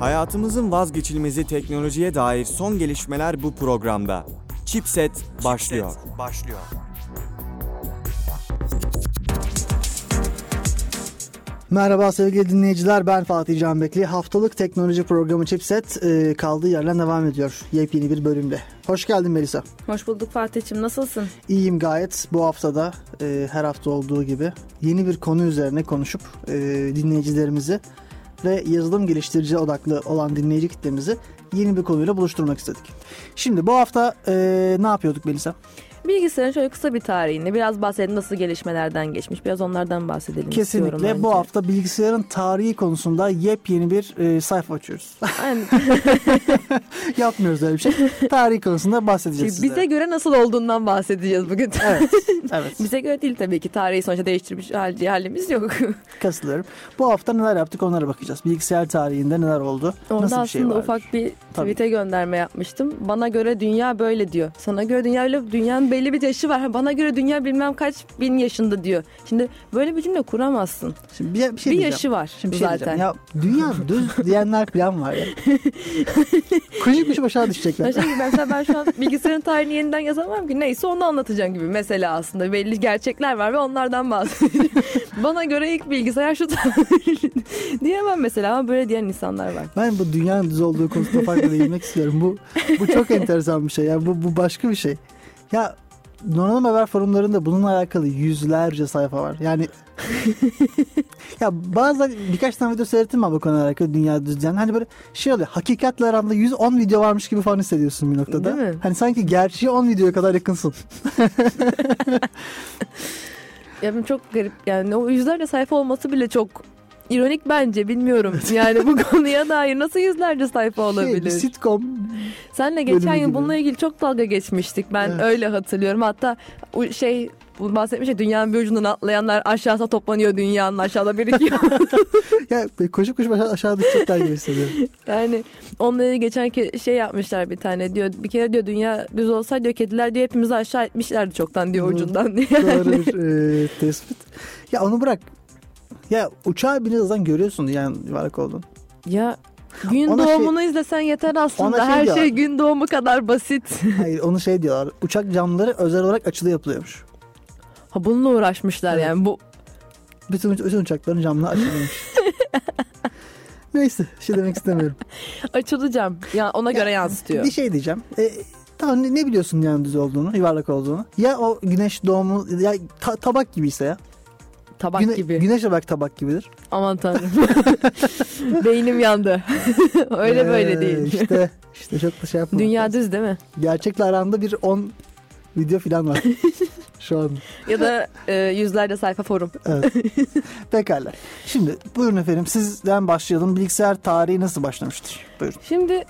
Hayatımızın vazgeçilmezi teknolojiye dair son gelişmeler bu programda. Chipset başlıyor. başlıyor. Merhaba sevgili dinleyiciler ben Fatih Canbekli. Haftalık teknoloji programı Chipset e, kaldığı yerden devam ediyor yepyeni bir bölümde. Hoş geldin Melisa. Hoş bulduk Fatih'im nasılsın? İyiyim gayet. Bu haftada e, her hafta olduğu gibi yeni bir konu üzerine konuşup e, dinleyicilerimizi ve yazılım geliştirici odaklı olan dinleyici kitlemizi yeni bir konuyla buluşturmak istedik. Şimdi bu hafta e, ne yapıyorduk Melisa? Bilgisayarın şöyle kısa bir tarihini biraz bahsedelim nasıl gelişmelerden geçmiş biraz onlardan bahsedelim Kesinlikle bu hafta bilgisayarın tarihi konusunda yepyeni bir e, sayfa açıyoruz. Aynen. Yapmıyoruz öyle bir şey. Tarih konusunda bahsedeceğiz Bize sizlere. göre nasıl olduğundan bahsedeceğiz bugün. Evet, evet. Bize göre değil tabii ki tarihi sonuçta değiştirmiş hal- halimiz yok. Katılıyorum. Bu hafta neler yaptık onlara bakacağız. Bilgisayar tarihinde neler oldu? Orada Nasıl bir aslında şey var? ufak bir Tabii. tweet'e gönderme yapmıştım. Bana göre dünya böyle diyor. Sana göre dünya öyle dünyanın belli bir yaşı var. Bana göre dünya bilmem kaç bin yaşında diyor. Şimdi böyle bir cümle kuramazsın. Şimdi bir, bir şey bir diyeceğim. yaşı var Şimdi bir şey zaten. diyeceğim. Ya dünya düz diyenler falan var ya. Kuşu kuşu aşağı düşecekler. Ya şey gibi, mesela ben şu an bilgisayarın tarihini yeniden yazamam ki. Neyse onu anlatacağım gibi. Mesela aslında belli gerçekler var ve onlardan bahsedeceğim. Bana göre ilk bilgisayar şu diyemem mesela ama böyle diyen insanlar var. Ben bu dünyanın düz olduğu konusunda farklı değinmek istiyorum. Bu bu çok enteresan bir şey. Ya bu bu başka bir şey. Ya Donanım Haber forumlarında bununla alakalı yüzlerce sayfa var. Yani ya bazen birkaç tane video seyrettim ben bu konuyla alakalı dünya düz diyen. Hani böyle şey oluyor. Hakikatle aranda 110 video varmış gibi falan hissediyorsun bir noktada. Değil mi? Hani sanki gerçeği 10 videoya kadar yakınsın. Ya benim çok garip yani o yüzlerce sayfa olması bile çok ironik bence bilmiyorum. Yani bu konuya dair nasıl yüzlerce sayfa Şey, bir olabilir? sitcom Senle geçen yıl gibi. bununla ilgili çok dalga geçmiştik. Ben Evet. öyle hatırlıyorum. Hatta şey bahsetmiş ya dünyanın bir ucundan atlayanlar aşağıda toplanıyor dünyanın aşağıda birikiyor. ya koşup koşup aşağı, aşağı düşecekler gibi hissediyorum. yani onunla ilgili geçen ke- şey yapmışlar bir tane diyor. Bir kere diyor dünya düz olsaydı diyor kediler diyor hepimizi aşağı etmişlerdi çoktan diyor ucundan diye. Doğru bir e, tespit. Ya onu bırak. Ya uçağı birazdan görüyorsun yani yuvarlak olduğunu. Ya gün Ona şey- doğumunu izlesen yeter aslında. Şey Her diyorlar. şey gün doğumu kadar basit. Hayır onu şey diyorlar. Uçak camları özel olarak açılı yapılıyormuş. ha bununla uğraşmışlar Evet. yani. Bu Bütün, bütün uçakların camları açılıyormuş. Neyse bir şey demek istemiyorum. açılı cam. Ya ona göre yansıtıyor. Bir şey diyeceğim. E, tamam ne, ne biliyorsun yani düz olduğunu, yuvarlak olduğunu? Ya o güneş doğumu ya ta- tabak gibiyse ya. Tabak Güne- gibi. Güneşe bak tabak gibidir. Aman tanrım. Beynim yandı. Öyle böyle Ee, değil. İşte işte çok da şey yapma. Dünya düz değil mi? Gerçekle aranda bir 10 video falan var. Şu an. Ya da e, yüzlerce sayfa forum. Evet. Pekala. Şimdi buyurun efendim sizden başlayalım. Bilgisayar tarihi nasıl başlamıştır? Buyurun. Şimdi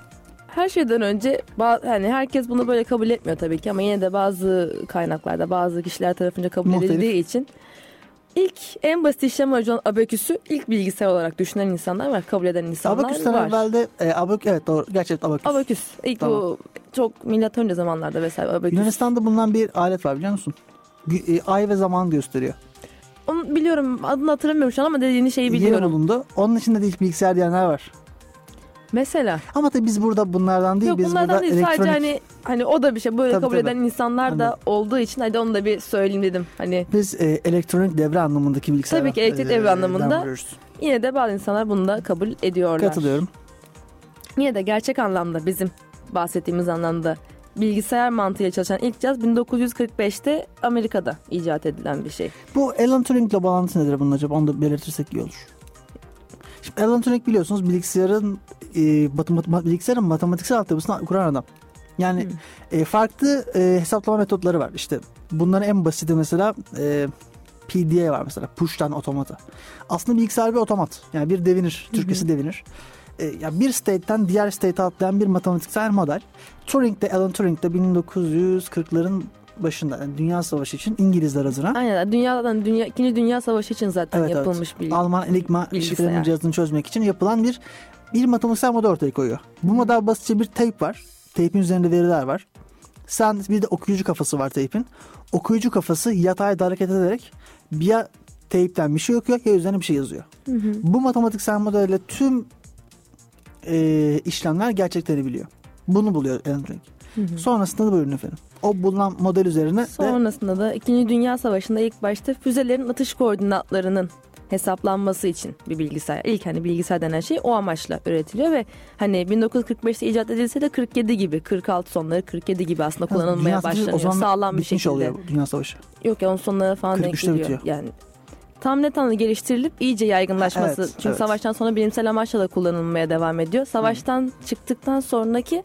her şeyden önce hani herkes bunu böyle kabul etmiyor tabii ki ama yine de bazı kaynaklarda bazı kişiler tarafınca kabul Muhtelif. edildiği için ilk en basit işlem aracı olan abaküsü ilk bilgisayar olarak düşünen insanlar var, kabul eden insanlar Abaküs'ten var. evvelde e, abak evet doğru gerçekten abaküs. Abaküs. İlk Tamam. bu çok milattan önce zamanlarda vesaire abaküs. Yunanistan'da bulunan bir alet var biliyor musun? Gü- e, Ay ve zaman gösteriyor. Onu biliyorum adını hatırlamıyorum şu an ama dediğini şeyi Yeni biliyorum. bulundu. Onun içinde de ilk bilgisayar diyenler var. Mesela. Ama tabii biz burada bunlardan değil. Yok biz bunlardan değil elektronik... sadece hani hani o da bir şey böyle Tabii, kabul tabii. eden insanlar da Anladım. olduğu için hadi onu da bir söyleyeyim dedim. Hani Biz e, elektronik devre anlamındaki bilgisayar. Tabii ki elektrik devre anlamında. den vuruyoruz. yine de bazı insanlar bunu da kabul ediyorlar. Katılıyorum. Yine de gerçek anlamda bizim bahsettiğimiz anlamda bilgisayar mantığıyla çalışan ilk cihaz 1945'te Amerika'da icat edilen bir şey. Bu Alan Turing'le bağlantısı nedir bunun acaba? Onu da belirtirsek iyi olur. Alan Turing biliyorsunuz bilgisayarın e, matematik, bilgisayarın matematiksel altyapısını kuran adam. Yani e, farklı e, hesaplama metotları var. İşte bunların en basiti mesela e, PDA var mesela. Push Down Automata. Aslında bilgisayar bir otomat. Yani bir devinir. Türkçesi devinir. E, ya bir state'ten diğer state'e atlayan bir matematiksel model. Turing de Alan Turing de 1940'ların başında yani Dünya Savaşı için İngilizler adına Aynen dünyadan dünya ikinci dünya savaşı için zaten Evet, evet. yapılmış bir Alman Enigma şifreleme cihazını çözmek için yapılan bir bir matematiksel model ortaya koyuyor. Bu model basitçe bir tape var. Tape'in üzerinde veriler var. Sen bir de okuyucu kafası var tape'in. Okuyucu kafası yatayda hareket ederek ya tape'ten bir şey okuyor ya üzerine bir şey yazıyor. Bu matematiksel modelle tüm e, işlemler gerçeklenebiliyor. Bunu buluyor Alan Turing. Sonrasında da buyurun efendim. O bulunan model üzerine de Sonrasında da 2. Dünya Savaşı'nda ilk başta füzelerin atış koordinatlarının hesaplanması için bir bilgisayar. İlk hani bilgisayar denen şey o amaçla üretiliyor ve hani 1945'te icat edilse de 47 gibi 46 sonları 47 gibi aslında kullanılmaya Savaşı başlanıyor. o zaman Sağlam bir şekilde. oluyor Dünya Savaşı. Yok ya onun sonlara falan denk 43'te geliyor. bitiyor. Yani tam net anlamda geliştirilip iyice yaygınlaşması. Evet, Çünkü evet. savaştan sonra bilimsel amaçla da kullanılmaya devam ediyor. Savaştan çıktıktan sonraki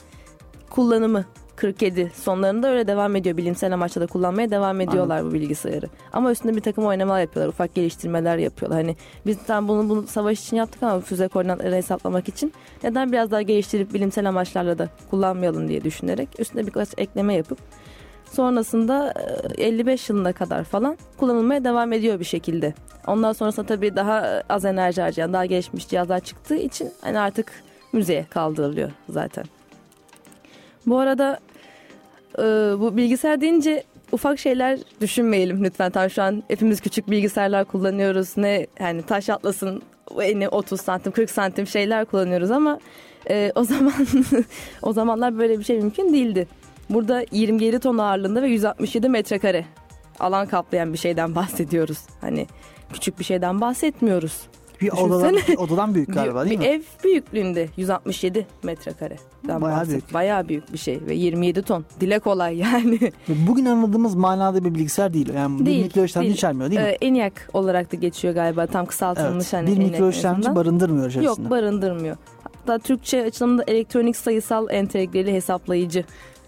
kullanımı 47 sonlarında öyle devam ediyor. Bilimsel amaçla da kullanmaya devam ediyorlar bu bilgisayarı. Ama üstünde bir takım oynamalar yapıyorlar. Ufak geliştirmeler yapıyorlar. Hani biz tam bunu, bunu savaş için yaptık ama füze koordinatları hesaplamak için neden biraz daha geliştirip bilimsel amaçlarla da kullanmayalım diye düşünerek üstüne birkaç ekleme yapıp sonrasında e, 55 yılına kadar falan kullanılmaya devam ediyor bir şekilde. Ondan sonrasında tabii daha az enerji harcayan, daha gelişmiş cihazlar çıktığı için hani artık müzeye kaldırılıyor zaten. Bu arada e, bu bilgisayar deyince ufak şeyler düşünmeyelim lütfen. Tam şu an hepimiz küçük bilgisayarlar kullanıyoruz. Ne yani taş atlasın eni 30 santim 40 santim şeyler kullanıyoruz ama e, o zaman o zamanlar böyle bir şey mümkün değildi. Burada 27 ton ağırlığında ve 167 metrekare alan kaplayan bir şeyden bahsediyoruz. Hani küçük bir şeyden bahsetmiyoruz. Bir odadan, bir odadan büyük galiba değil bir mi? ev büyüklüğünde 167 metrekare. Bayağı büyük. Bayağı büyük bir şey ve 27 ton. Dile kolay yani. Bugün anladığımız manada bir bilgisayar değil. Yani bir Değil, mikro işlemci değil. içermiyor değil mi? Ee, ENIAC olarak da geçiyor galiba tam kısaltılmış evet. hani. bir mikro işlemci barındırmıyor içerisinde. Yok barındırmıyor. Hatta Türkçe açılımda elektronik sayısal entegreli hesaplayıcı.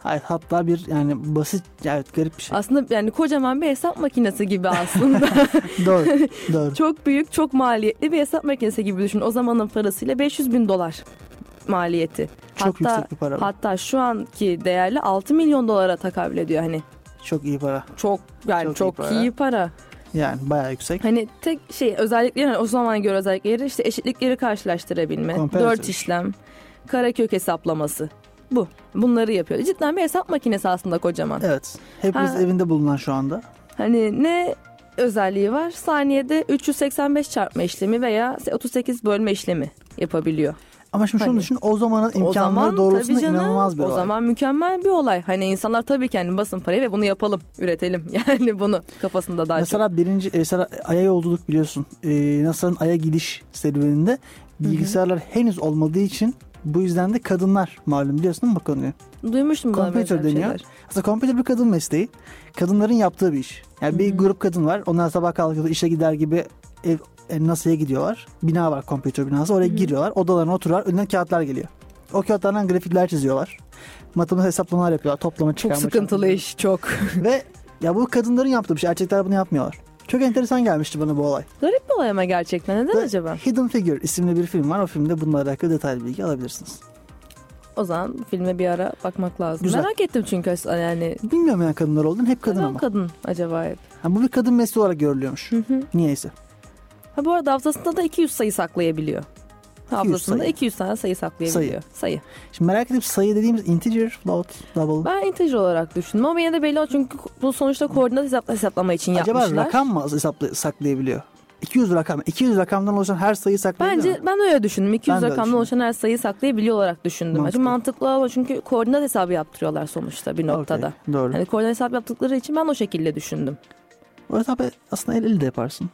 Hayır, hatta bir yani basit evet garip bir şey. Aslında yani kocaman bir hesap makinesi gibi aslında. doğru. Doğru. çok büyük, çok maliyetli bir hesap makinesi gibi düşün. O zamanın parasıyla 500 bin dolar maliyeti. Çok hatta, yüksek bir para. Hatta şu anki değerli 6 milyon dolara tekabül ediyor hani. Çok iyi para. Çok yani Çok çok, iyi iyi, para. para. Yani bayağı yüksek. Hani tek şey özellikleri yani o zaman göre özellikleri işte eşitlikleri karşılaştırabilme, dört işlem, karekök hesaplaması. Bu. Bunları yapıyor. Cidden bir hesap makinesi aslında kocaman. Evet. Hepimiz Ha. evinde bulunan şu anda. Hani ne özelliği var? Saniyede 385 çarpma işlemi veya 38 bölme işlemi yapabiliyor. Ama şimdi şunu Hani- düşün o zamanın o imkanları zaman doğrultusunda canım, inanılmaz bir O olay. zaman mükemmel bir olay. Hani insanlar tabii ki hani basın parayı ve bunu yapalım, üretelim. Yani bunu kafasında daha çok. Mesela birinci mesela Ay'a yolculuk biliyorsun. Ee, NASA'nın Ay'a gidiş serüveninde bilgisayarlar henüz olmadığı için bu yüzden de kadınlar malum biliyorsun değil mi bu konuyu? Duymuştum buna Computer deniyor. şeyler. Aslında computer bir kadın mesleği. Kadınların yaptığı bir iş. Yani bir grup kadın var. Onlar sabah kalkıyor işe gider gibi ev e, NASA'ya gidiyorlar. Bina var computer binası. Oraya giriyorlar. Odalarına oturuyorlar. Önüne kağıtlar geliyor. O kağıtlardan grafikler çiziyorlar. Matematik hesaplamalar yapıyorlar. Toplama Çok çıkarma. sıkıntılı çarpma. iş, çok. Ve ya bu kadınların yaptığı bir şey. Erkekler bunu yapmıyorlar. Çok enteresan gelmişti bana bu olay. Garip bir olay ama gerçekten. Neden The acaba? Hidden Figure isimli bir film var. O filmde bununla alakalı detaylı bilgi alabilirsiniz. O zaman filme bir ara bakmak lazım. Güzel. Merak ettim çünkü yani. Bilmiyorum yani kadınlar olduğunu. Hep kadın Neden ama. kadın acaba hep? Ha, bu bir kadın mesleği olarak görülüyormuş. Hı hı. Niyeyse. Ha, bu arada hafızasında da 200 sayı saklayabiliyor. 200 Hafızasında sayı. 200 tane sayı saklayabiliyor. Sayı. Şimdi merak edip sayı dediğimiz integer, float, double. Ben integer olarak düşündüm ama yine de belli çünkü bu sonuçta koordinat hesapla, hesaplama için Acaba yapmışlar. rakam mı hesapla, saklayabiliyor? 200 rakam. 200 rakamdan oluşan her sayıyı saklayabiliyor Bence ben öyle düşündüm. 200 Ben de öyle rakamdan oluşan her sayıyı saklayabiliyor olarak düşündüm. Mantıklı. Mantıklı. mantıklı ama çünkü koordinat hesabı yaptırıyorlar sonuçta bir mu? noktada. Okey, doğru. Hani koordinat hesabı yaptıkları için ben o şekilde düşündüm. O hesabı aslında el ele de yaparsın.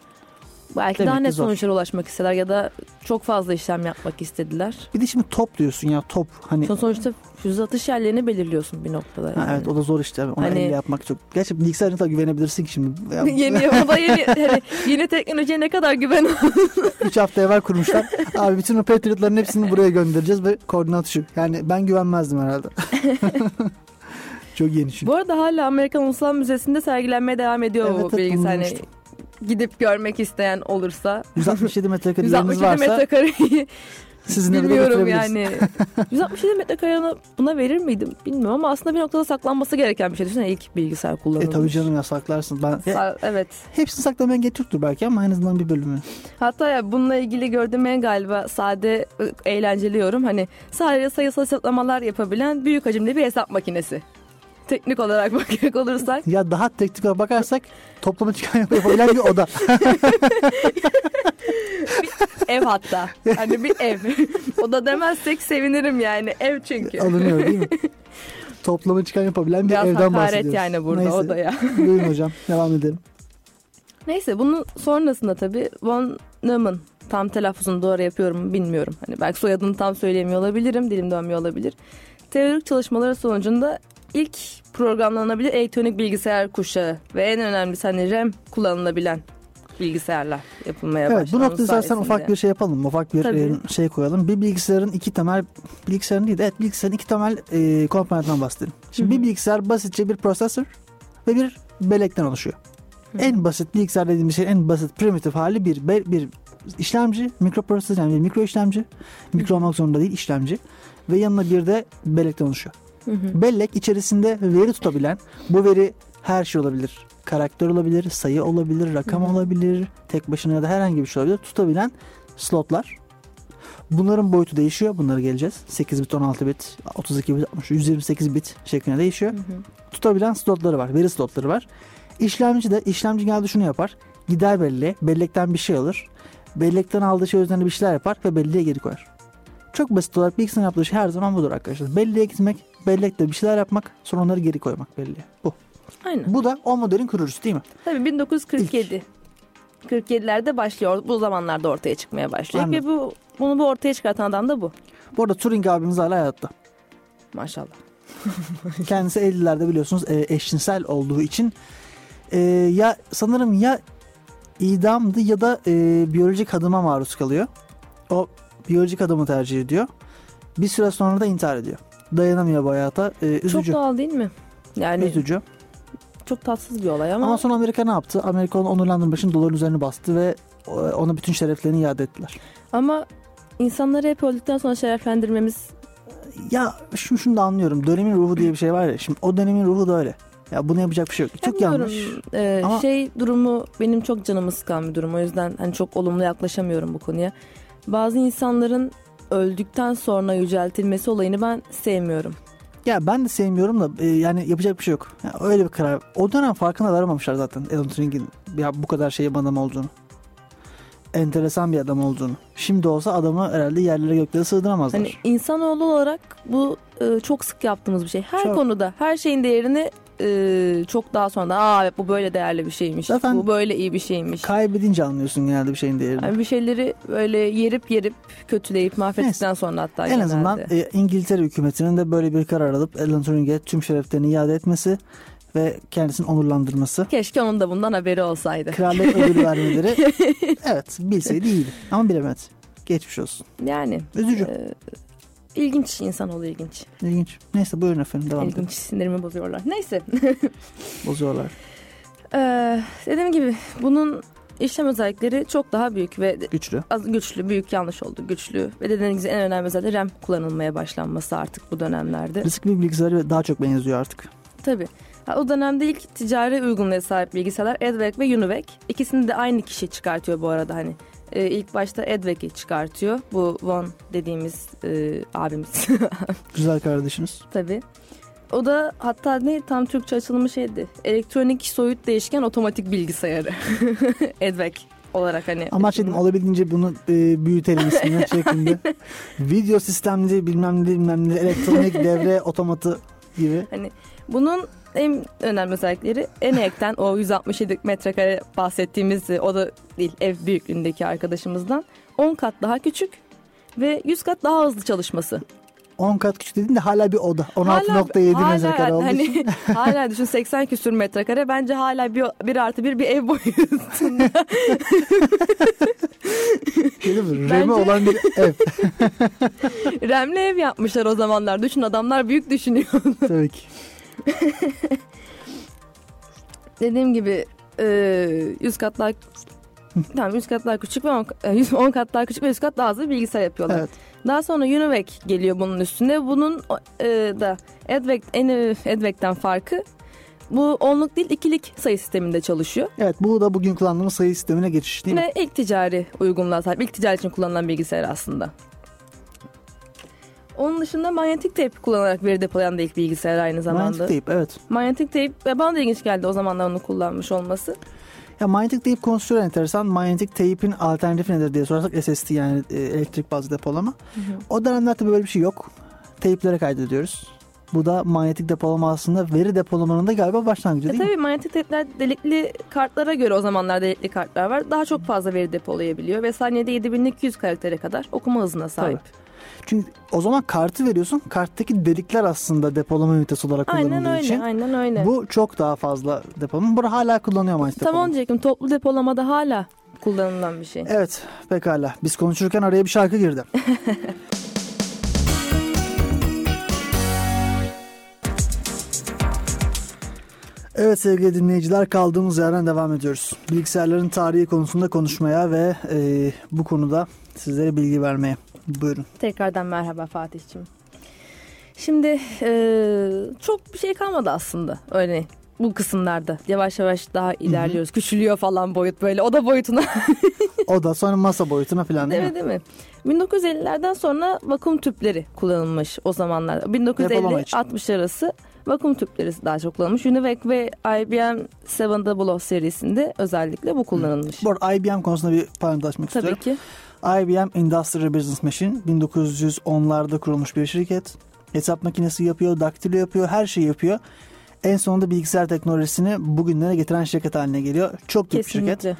Belki Demek daha net zor. sonuçlara ulaşmak istediler ya da çok fazla işlem yapmak istediler. Bir de şimdi top diyorsun ya top. Hani Son sonuçta füze atış yerlerini belirliyorsun bir noktada. Ha, Yani. evet o da zor işte. Onu Hani- elle yapmak çok. Gerçi bilgisayarına da güvenebilirsin ki şimdi. Yeni o da yeni hani yeni teknolojiye ne kadar güven 3 hafta evvel kurmuşlar. Abi bütün o Patriot'ların hepsini buraya göndereceğiz ve koordinat şu. Yani ben güvenmezdim herhalde. çok yeni çünkü. Bu arada hala Amerikan Ulusal Müzesi'nde sergilenmeye devam ediyor Evet, bu evet, bilgisayar. Gidip görmek isteyen olursa 167 metrekare yeriniz 167 varsa metrekareyi sizin bilmiyorum yani. 167 metrekareyi buna verir miydim bilmiyorum ama aslında bir noktada saklanması gereken bir şey. Düşünsene ilk bilgisayar E kullanılmış. tabii canım ya saklarsın. Ben, ya, Evet. hepsini saklamaya gerek yoktur belki ama en azından bir bölümü. Hatta ya bununla ilgili gördüğüm en galiba sade ı, eğlenceli yorum hani sadece sayısal hesaplamalar yapabilen büyük hacimli bir hesap makinesi. Teknik olarak bakacak olursak Ya daha teknik olarak bakarsak toplama çıkan yapabilen bir oda. ev hatta. Hani bir ev. o da demezsek sevinirim yani. Ev çünkü. Alınıyor değil mi? Toplama çıkan yapabilen bir Biraz evden bahsediyoruz. yani burada Neyse. o da ya. Buyurun hocam devam edelim. Neyse bunun sonrasında tabii Von Neumann tam telaffuzunu doğru yapıyorum bilmiyorum. Hani belki soyadını tam söyleyemiyor olabilirim, dilim dönmüyor olabilir. Teorik çalışmaları sonucunda ilk programlanabilir elektronik bilgisayar kuşağı ve en önemlisi hani RAM kullanılabilen bilgisayarlar yapılmaya Evet bu başlanmış noktada istersen ufak bir şey yapalım. Ufak bir Tabii. e, şey koyalım. Bir bilgisayarın iki temel bilgisayarın değil de evet bilgisayarın iki temel e, komponentinden bahsedelim. Şimdi Hı hı. bir bilgisayar basitçe bir prosesör ve bir bellekten oluşuyor. Hı. En basit bilgisayar dediğimiz şey en basit primitif hali bir be- bir işlemci, mikroprosesör yani bir mikro işlemci. Mikro olmak zorunda değil işlemci. Ve yanına bir de bellekten oluşuyor. Hı hı. Bellek içerisinde veri tutabilen, bu veri her şey olabilir. Karakter olabilir, sayı olabilir, rakam Hı hı. olabilir, tek başına ya da herhangi bir şey olabilir. Tutabilen slotlar. Bunların boyutu değişiyor. Bunlara geleceğiz. 8 bit, 16 bit, 32 bit, 63, 128 bit şeklinde değişiyor. Hı hı. Tutabilen slotları var. Veri slotları var. İşlemci de işlemci genelde şunu yapar. Gider belleğe, bellekten bir şey alır. Bellekten aldığı şey üzerine bir şeyler yapar ve belleğe geri koyar. Çok basit olarak bilgisayarın yaptığı şey her zaman budur arkadaşlar. Belleğe gitmek, bellekte bir şeyler yapmak, sonra onları geri koymak belleğe. Bu. Aynen. Bu da o modelin kurucusu değil mi? Tabii 1947. 47'lerde başlıyor. Bu zamanlarda ortaya çıkmaya başlıyor. Anladım. Ve bu bunu bu ortaya çıkartan adam da bu. Bu arada Turing abimiz hala hayatta. Maşallah. Kendisi 50'lerde biliyorsunuz e, eşcinsel olduğu için e, ya sanırım ya idamdı ya da e, biyolojik adıma maruz kalıyor. O biyolojik adımı tercih ediyor. Bir süre sonra da intihar ediyor. Dayanamıyor bu hayata. E, üzücü. Çok doğal değil mi? Yani Üzücü. çok tatsız bir olay ama, Ama sonra Amerika ne yaptı? Amerika onu onurlandırmak için doların üzerine bastı ve e, ona bütün şereflerini iade ettiler. ama insanları hep öldükten sonra şereflendirmemiz Ya şu şunu da anlıyorum. Dönemin ruhu diye bir şey var ya. Şimdi o dönemin ruhu da öyle. Ya buna yapacak bir şey yok. Çok Bilmiyorum. yanlış. Ee, Ama- Şey durumu benim çok canımı sıkan bir durum. O yüzden hani çok olumlu yaklaşamıyorum bu konuya. Bazı insanların öldükten sonra yüceltilmesi olayını ben sevmiyorum. Ya ben de sevmiyorum da e, yani yapacak bir şey yok. Ya öyle bir karar. O dönem farkına varamamışlar zaten Alan Turing'in ya bu kadar şey adam olduğunu. Enteresan bir adam olduğunu. Şimdi olsa adamı herhalde yerlere göklere sığdıramazlar. Hani insanoğlu olarak bu e, çok sık yaptığımız bir şey. Her Çok. konuda her şeyin değerini e, çok daha sonra aa bu böyle değerli bir şeymiş. Zaten- bu böyle iyi bir şeymiş. Kaybedince anlıyorsun genelde bir şeyin değerini. Yani bir şeyleri böyle yerip yerip kötüleyip mahvettikten sonra hatta en genelde. azından e, İngiltere hükümetinin de böyle bir karar alıp Alan Turing'e tüm şereflerini iade etmesi ve kendisini onurlandırması. Keşke onun da bundan haberi olsaydı. Kraliyet ödülü vermeleri. evet bilseydi iyiydi ama bilemedi. Geçmiş olsun. Yani Üzücü. e, ilginç insanoğlu ilginç. İlginç. Neyse buyurun efendim devam edelim. İlginç sinirimi bozuyorlar. Neyse. Bozuyorlar. Ee, dediğim gibi bunun işlem özellikleri çok daha büyük ve Güçlü. az güçlü, büyük yanlış oldu. Güçlü ve dediğiniz en önemli özelliği RAM kullanılmaya başlanması artık bu dönemlerde. Riskli bilgisayarı daha çok benziyor artık. Tabii. O dönemde ilk ticari uygunluğa sahip bilgisayarlar Edvec ve Univec. İkisini de aynı kişi çıkartıyor bu arada hani. Ee, ilk başta Edvec'i çıkartıyor. Bu Von dediğimiz e, abimiz Güzel kardeşiniz. tabii. O da hatta ne tam Türkçe açılımı şeydi. Elektronik soyut değişken otomatik bilgisayarı. Edvec olarak hani. Amaç dedim olabildiğince bunu e, büyütelim ismini şeklinde. Video sistemli bilmem ne bilmem ne elektronik devre otomatı gibi. Hani bunun en önemli özellikleri Enac'ten o 167 metrekare bahsettiğimiz e, o da değil ev büyüklüğündeki arkadaşımızdan 10 kat daha küçük ve 100 kat daha hızlı çalışması. 10 kat küçük dedin de hala bir oda. Hala- 16.7 hala metrekare olduğu hani, için. hala düşün 80 küsür metrekare bence hala bir, bir artı bir bir ev boyutunda. Bence- Remi olan bir ev. Remli ev yapmışlar o zamanlar. Düşün adamlar büyük düşünüyor. Tabii ki. Dediğim gibi e, 100 kat daha tamam 100 kat daha küçük ve 10, 10 kat daha küçük ve 100 kat daha bir bilgisayar yapıyorlar. Evet. Daha sonra Univec geliyor bunun üstüne. Bunun e, da Edvec, en Edvec'ten farkı bu onluk değil ikilik sayı sisteminde çalışıyor. Evet bu da bugün kullandığımız sayı sistemine geçiş değil mi? Ve ilk ticari uygunluğa sahip, ilk ticari için kullanılan bilgisayar aslında. Onun dışında manyetik tape kullanarak veri depolayan da ilk bilgisayar aynı zamanda. Manyetik tape evet. Manyetik ve bana da ilginç geldi o zamanlar onu kullanmış olması. Ya manyetik konusu şöyle enteresan. Manyetik tape'in alternatifi nedir diye sorarsak SSD yani e, elektrik bazlı depolama. O dönemler tabii böyle bir şey yok. Tape'lere kaydediyoruz. Bu da manyetik depolama aslında veri depolamanın da galiba başlangıcı E değil mi? tabii manyetik tape'ler delikli kartlara göre o zamanlar delikli kartlar var. Daha çok fazla veri depolayabiliyor ve saniyede 7200 karaktere kadar okuma hızına sahip. Çünkü o zaman kartı veriyorsun. Karttaki delikler aslında depolama ünitesi olarak Aynen kullanıldığı öyle, için. aynen öyle. Bu çok daha fazla depolama. Bu hala kullanıyor onu depolama. diyecektim. Toplu depolamada hala kullanılan bir şey. Evet pekala. Biz konuşurken araya bir şarkı girdi. Evet sevgili dinleyiciler kaldığımız yerden devam ediyoruz. Bilgisayarların tarihi konusunda konuşmaya ve e, bu konuda sizlere bilgi vermeye. Buyurun. Tekrardan merhaba Fatih'ciğim. Şimdi e, çok bir şey kalmadı aslında öyle bu kısımlarda. Yavaş yavaş daha ilerliyoruz. Küçülüyor falan boyut böyle. O da boyutuna. O da sonra masa boyutuna falan değil değil mi? Değil mi? 1950'lerden sonra vakum tüpleri kullanılmış o zamanlar. Depolama için. 1950-60 arası vakum tüpleri daha çok kullanılmış. Univac ve IBM 700 serisinde özellikle bu kullanılmış. Bu arada IBM konusunda bir parantez açmak Tabii istiyorum. ki. IBM Industrial Business Machine 1910'larda kurulmuş bir şirket. Hesap makinesi yapıyor, daktilo yapıyor, her şeyi yapıyor. En sonunda bilgisayar teknolojisini bugünlere getiren şirket haline geliyor. Çok büyük bir şirket.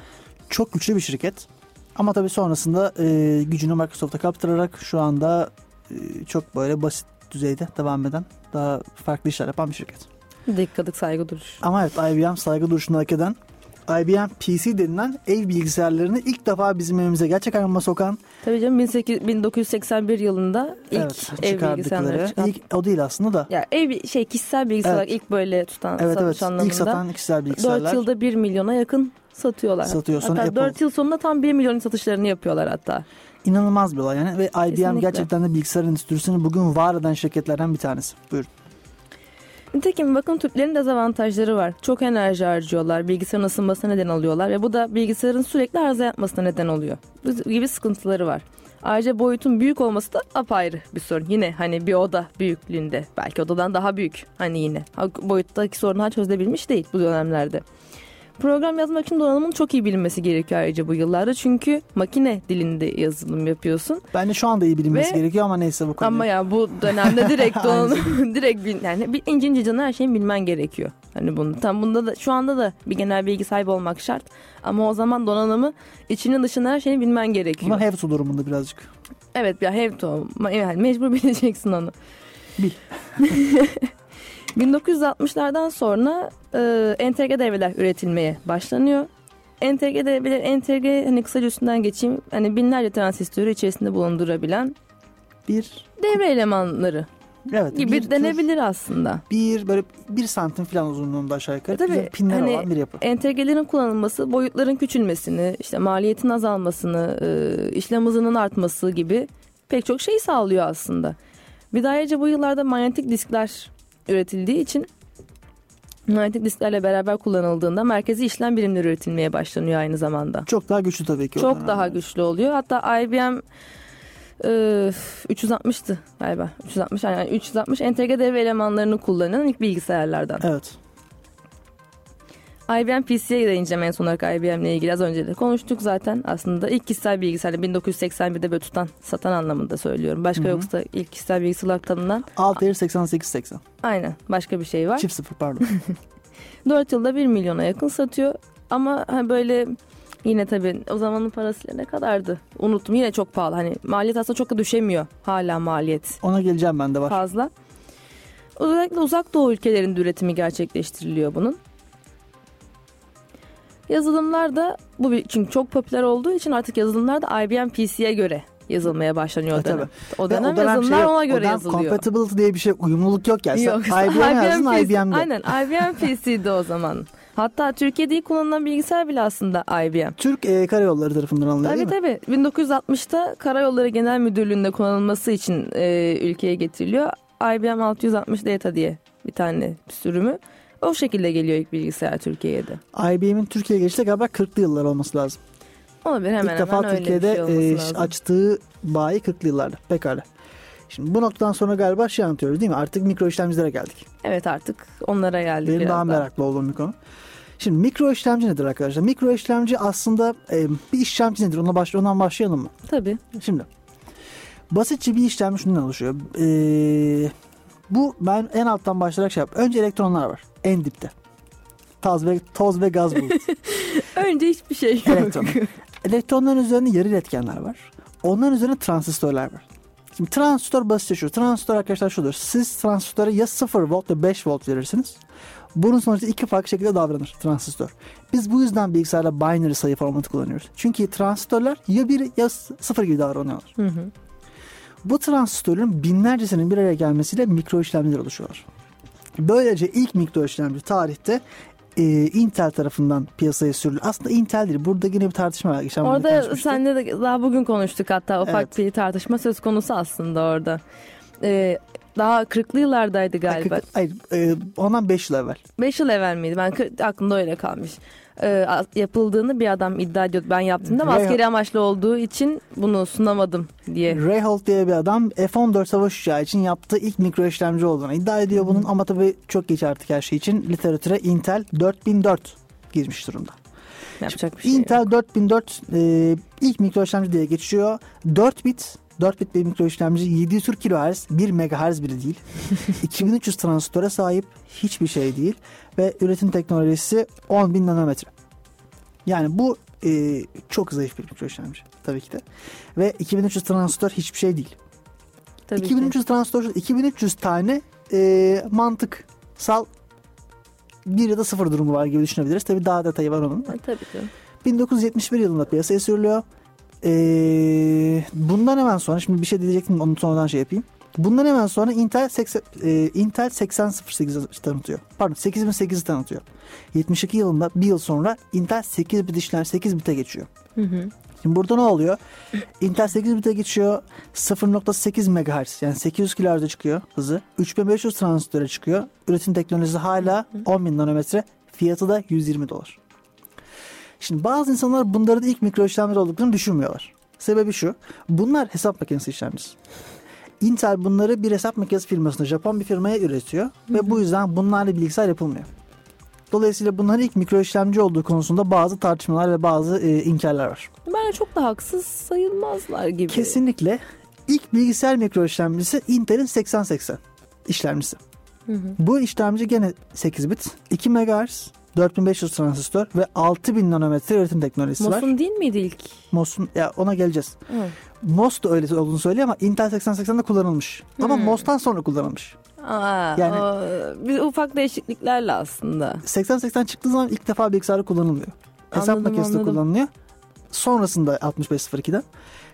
Çok güçlü bir şirket. Ama tabii sonrasında e, gücünü Microsoft'a kaptırarak şu anda e, çok böyle basit düzeyde devam eden daha farklı işler yapan bir şirket. Dikkatık saygı duruş. Ama evet IBM saygı duruşunu hak eden IBM PC denilen ev bilgisayarlarını ilk defa bizim evimize gerçek anlamda sokan Tabii canım 18 1981 yılında ilk evet, ev bilgisayarları çıkan. İlk, o değil aslında da. Ya ev şey kişisel bilgisayar Evet. ilk böyle tutan Evet satış evet anlamında. ilk satan kişisel bilgisayarlar. 4 yılda 1 milyona yakın satıyorlar. Satıyor. Sonra hatta Apple- 4 yıl sonunda tam 1 milyon satışlarını yapıyorlar hatta. İnanılmaz bir olay yani ve IBM Kesinlikle. gerçekten de bilgisayar endüstrisini bugün var eden şirketlerden bir tanesi. Buyurun. Nitekim bakım tüplerinin dezavantajları var. Çok enerji harcıyorlar, bilgisayarın ısınmasına neden oluyorlar ve bu da bilgisayarın sürekli arıza yapmasına neden oluyor. Bu gibi sıkıntıları var. Ayrıca boyutun büyük olması da apayrı bir sorun. Yine hani bir oda büyüklüğünde belki odadan daha büyük hani yine. Boyuttaki sorunlar çözülebilmiş değil bu dönemlerde. Program yazmak için donanımın çok iyi bilinmesi gerekiyor ayrıca bu yıllarda. Çünkü makine dilinde yazılım yapıyorsun. Bence şu anda iyi bilinmesi Ve- gerekiyor ama neyse bu konu. Ama ya bu dönemde direkt donanım direkt bil, yani bir ince ince canı her şeyin bilmen gerekiyor. Hani bunu tam bunda da şu anda da bir genel bilgi sahibi olmak şart. Ama o zaman donanımı içinin dışında her şeyini bilmen gerekiyor. Have to durumunda birazcık. Evet ya. Ma- Yani mecbur bileceksin onu. Bil. 1960'lardan sonra e, entegre devreler üretilmeye başlanıyor. Entegre devreler, entegre hani kısaca üstünden geçeyim. Hani binlerce transistörü içerisinde bulundurabilen Bir devre elemanları evet gibi bir tür- denebilir aslında. bir böyle bir santim falan uzunluğunda aşağı yukarı. E tabii, Güzel pinler hani- olan bir yapı. Entegrelerin kullanılması boyutların küçülmesini, işte maliyetin azalmasını, e, işlem hızının artması gibi pek çok şey sağlıyor aslında. Bir de ayrıca bu yıllarda manyetik diskler üretildiği için manyetik disklerle beraber kullanıldığında merkezi işlem birimleri üretilmeye başlanıyor aynı zamanda. Çok daha güçlü tabii ki. Çok daha güçlü oluyor. Hatta IBM e, 360'tı galiba. 360 yani 360 entegre devre elemanlarını kullanan ilk bilgisayarlardan. Evet. IBM PC'ye değineceğim en son olarak IBM ile ilgili az önce de konuştuk zaten. Aslında ilk kişisel bilgisayarla 1981'de böyle tutan, satan anlamında söylüyorum. Başka Hı hı. yoksa ilk kişisel bilgisayar olarak tanınan Altair 8880. aynen başka bir şey var. Çift sıfır pardon. 4 yılda 1 milyona yakın satıyor. Ama ha böyle yine tabii o zamanın parasıyla ne kadardı? Unuttum yine çok pahalı. Hani maliyet aslında çok da düşemiyor hala maliyet Ona geleceğim ben de var. fazla. Özellikle uzak doğu ülkelerinde üretimi gerçekleştiriliyor bunun. Yazılımlar da bu çünkü çok popüler olduğu için artık yazılımlar da IBM PC'ye göre yazılmaya başlanıyor E, o dönem. tabii. O Ve dönem yazılımlar şey- ona o göre dönem yazılıyor. Compatibility diye bir şey uyumluluk yok ya. Yok, IBM yazdın PC IBM'de. Aynen IBM PC'di o zaman. Hatta Türkiye'de ilk kullanılan bilgisayar bile aslında IBM. Türk e, Karayolları tarafından alınıyor Tabii değil mi? tabii. 1960'ta Karayolları Genel Müdürlüğü'nde kullanılması için e, ülkeye getiriliyor. IBM 660 Data diye bir tane sürümü. O şekilde geliyor ilk bilgisayar Türkiye'ye de. IBM'in Türkiye'ye gelişte galiba 40'lı yıllar olması lazım. Olabilir hemen İlk defa hemen öyle Türkiye'de bir şey e, lazım. açtığı bayi 40'lı yıllarda. Pekala. Şimdi bu noktadan sonra galiba şey anlatıyoruz değil mi? Artık mikro işlemcilere geldik. Evet artık onlara geldik Benim biraz daha meraklı olduğum bir konu. Şimdi mikro işlemci nedir arkadaşlar? Mikro işlemci aslında e, bir işlemci nedir? Ona baş, ondan başlayalım mı? Tabii. Şimdi basitçe bir işlemci şundan oluşuyor. E, bu ben en alttan başlayarak şey yap. Önce elektronlar var. En dipte. Toz ve, toz ve gaz bulut. Önce hiçbir şey yok. Elektron. Elektronların üzerinde yarı iletkenler var. Onların üzerinde transistörler var. Şimdi transistör basitçe şu. Transistör arkadaşlar şudur. Siz transistöre ya 0 volt ya 5 volt verirsiniz. Bunun sonuçta iki farklı şekilde davranır transistör. Biz bu yüzden bilgisayarda binary sayı formatı kullanıyoruz. Çünkü transistörler ya 1 ya 0 gibi davranıyorlar. Hı hı. Bu transistörün binlercesinin bir araya gelmesiyle mikro işlemciler oluşuyorlar. Böylece ilk mikro işlemci tarihte e, Intel tarafından piyasaya sürülür. Aslında Intel değil. Burada yine bir tartışma var. Geçen Orada senle de daha bugün konuştuk hatta ufak Evet. bir tartışma söz konusu aslında orada. Ee, daha 40'lı yıllardaydı galiba. Hayır, e, ondan 5 yıl evvel. 5 yıl evvel miydi? Ben kır- aklımda öyle kalmış. A- yapıldığını bir adam iddia ediyordu. Ben yaptım ama Ray- askeri amaçlı olduğu için bunu sunamadım diye. Ray Holt diye bir adam F-14 savaş uçağı için yaptığı ilk mikro işlemci olduğunu iddia ediyor bunun ama tabii çok geç artık her şey için literatüre Intel 4004 girmiş durumda. Yapacak bir şey Intel yok. 4004 e, ilk mikro işlemci diye geçiyor. 4 bit 4 bit bir mikro işlemci 740 kHz 1 MHz bile değil. 2300 transistöre sahip hiçbir şey değil ve üretim teknolojisi 10.000 nanometre. Yani bu e, çok zayıf bir mikro işlemci tabii ki de. Ve 2300 transistör hiçbir şey değil. Tabii ki. 2300 transistör 2300 tane e, mantıksal bir ya da sıfır durumu var gibi düşünebiliriz. Tabii daha detayı var onun. Ha, tabii ki. 1971 yılında piyasaya sürülüyor. Ee, bundan hemen sonra şimdi bir şey diyecektim onu sonradan şey yapayım. Bundan hemen sonra Intel 80, e, Intel 8008'i tanıtıyor. Pardon 8008'i tanıtıyor. 72 yılında bir yıl sonra Intel 8 bit işlem 8 bite geçiyor. Hı hı. Şimdi burada ne oluyor? Intel 8 bite geçiyor. 0.8 MHz yani 800 kHz'e çıkıyor hızı. 3500 transistöre çıkıyor. Üretim teknolojisi hala 10.000 nanometre. Fiyatı da 120 dolar. Şimdi bazı insanlar bunların ilk mikro işlemler olduklarını düşünmüyorlar. Sebebi şu. Bunlar hesap makinesi işlemcisi. Intel bunları bir hesap makinesi firmasına, Japon bir firmaya üretiyor. Ve bu yüzden bunlarla bilgisayar yapılmıyor. Dolayısıyla bunların ilk mikro işlemci olduğu konusunda bazı tartışmalar ve bazı e, inkarlar var. Bence çok da haksız sayılmazlar gibi. Kesinlikle ilk bilgisayar mikro işlemcisi Intel'in 8080 işlemcisi. Hı hı. Bu işlemci gene 8 bit, 2 MHz, 4500 transistör ve 6000 nanometre üretim teknolojisi var. Mosun değil miydi ilk? MOS'un ya ona geleceğiz. Hı. MOS da öyle olduğunu söylüyor ama Intel 8080'de kullanılmış. Ama Hmm. MOS'tan sonra kullanılmış. Aa, Yani- o, bir ufak değişikliklerle aslında. 8080 çıktığı zaman ilk defa bilgisayarda kullanılmıyor. Hesap Anladım, makinesi de anladım. kullanılıyor. Sonrasında 6502'den.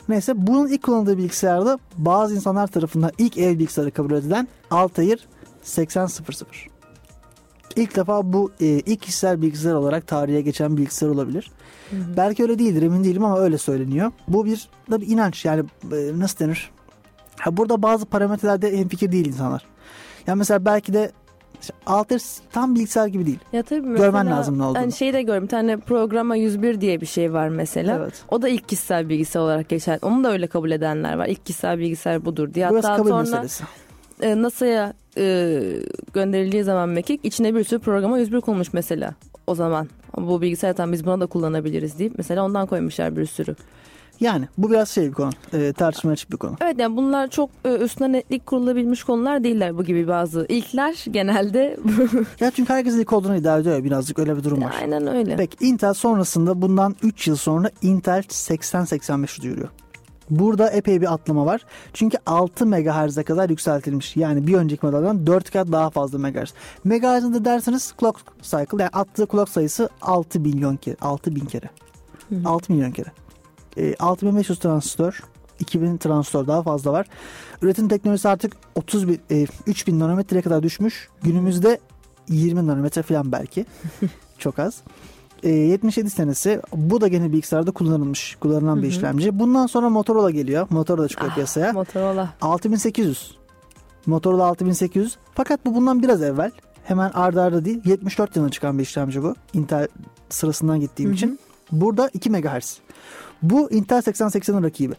Neyse bunun ilk kullanıldığı bilgisayarda bazı insanlar tarafından ilk ev bilgisayarı kabul edilen Altair 8000. İlk defa bu e, ilk kişisel bilgisayar olarak tarihe geçen bilgisayar olabilir. Belki öyle değildir emin değilim ama öyle söyleniyor. Bu bir da bir inanç yani e, nasıl denir? Ha, burada bazı parametrelerde hemfikir değil insanlar. Yani mesela belki de Altair tam bilgisayar gibi değil. Ya tabii Görmen mesela, lazım ne olduğunu. Hani şeyi de gördüm. Bir tane programa 101 diye bir şey var mesela. Evet. O da ilk kişisel bilgisayar olarak geçer. Onu da öyle kabul edenler var. İlk kişisel bilgisayar budur diye. Burası Hatta kabul sonra meselesi. E, NASA'ya e, gönderildiği zaman mekik içine bir sürü programa 101 konmuş mesela o zaman. Bu bilgisayar tam biz buna da kullanabiliriz deyip mesela ondan koymuşlar bir sürü. Yani bu biraz şey bir konu. E, tartışmaya açık bir konu. Evet yani bunlar çok e, üstüne netlik kurulabilmiş konular değiller bu gibi bazı. İlkler genelde Ya çünkü herkes ilk olduğunu iddia ediyor ya birazcık öyle bir durum var. aynen öyle. Peki Intel sonrasında bundan 3 yıl sonra Intel 8085 duyuruyor. Burada epey bir atlama var. Çünkü 6 MHz'e kadar yükseltilmiş. Yani bir önceki modelden 4 kat daha fazla MHz. MHz'de de derseniz clock cycle yani attığı clock sayısı 6 milyon kere. 6 bin kere. 6 milyon kere. E, 6500 transistör 2000 transistör daha fazla var. Üretim teknolojisi artık 30 bin, e, 3000 nanometreye kadar düşmüş. Günümüzde 20 nanometre falan belki. Çok az. E, 77 senesi bu da gene bilgisayarda kullanılmış, kullanılan bir Hı hı. işlemci. Bundan sonra Motorola geliyor. Motorola çıkıyor Ah, piyasaya. Motorola. 6800. Motorola 6800. Fakat bu bundan biraz evvel. Hemen ardarda arda değil. 74 yılında çıkan bir işlemci bu. Intel sırasından gittiğim Hı hı. için. Burada 2 MHz. Bu Intel 8080'in rakibi.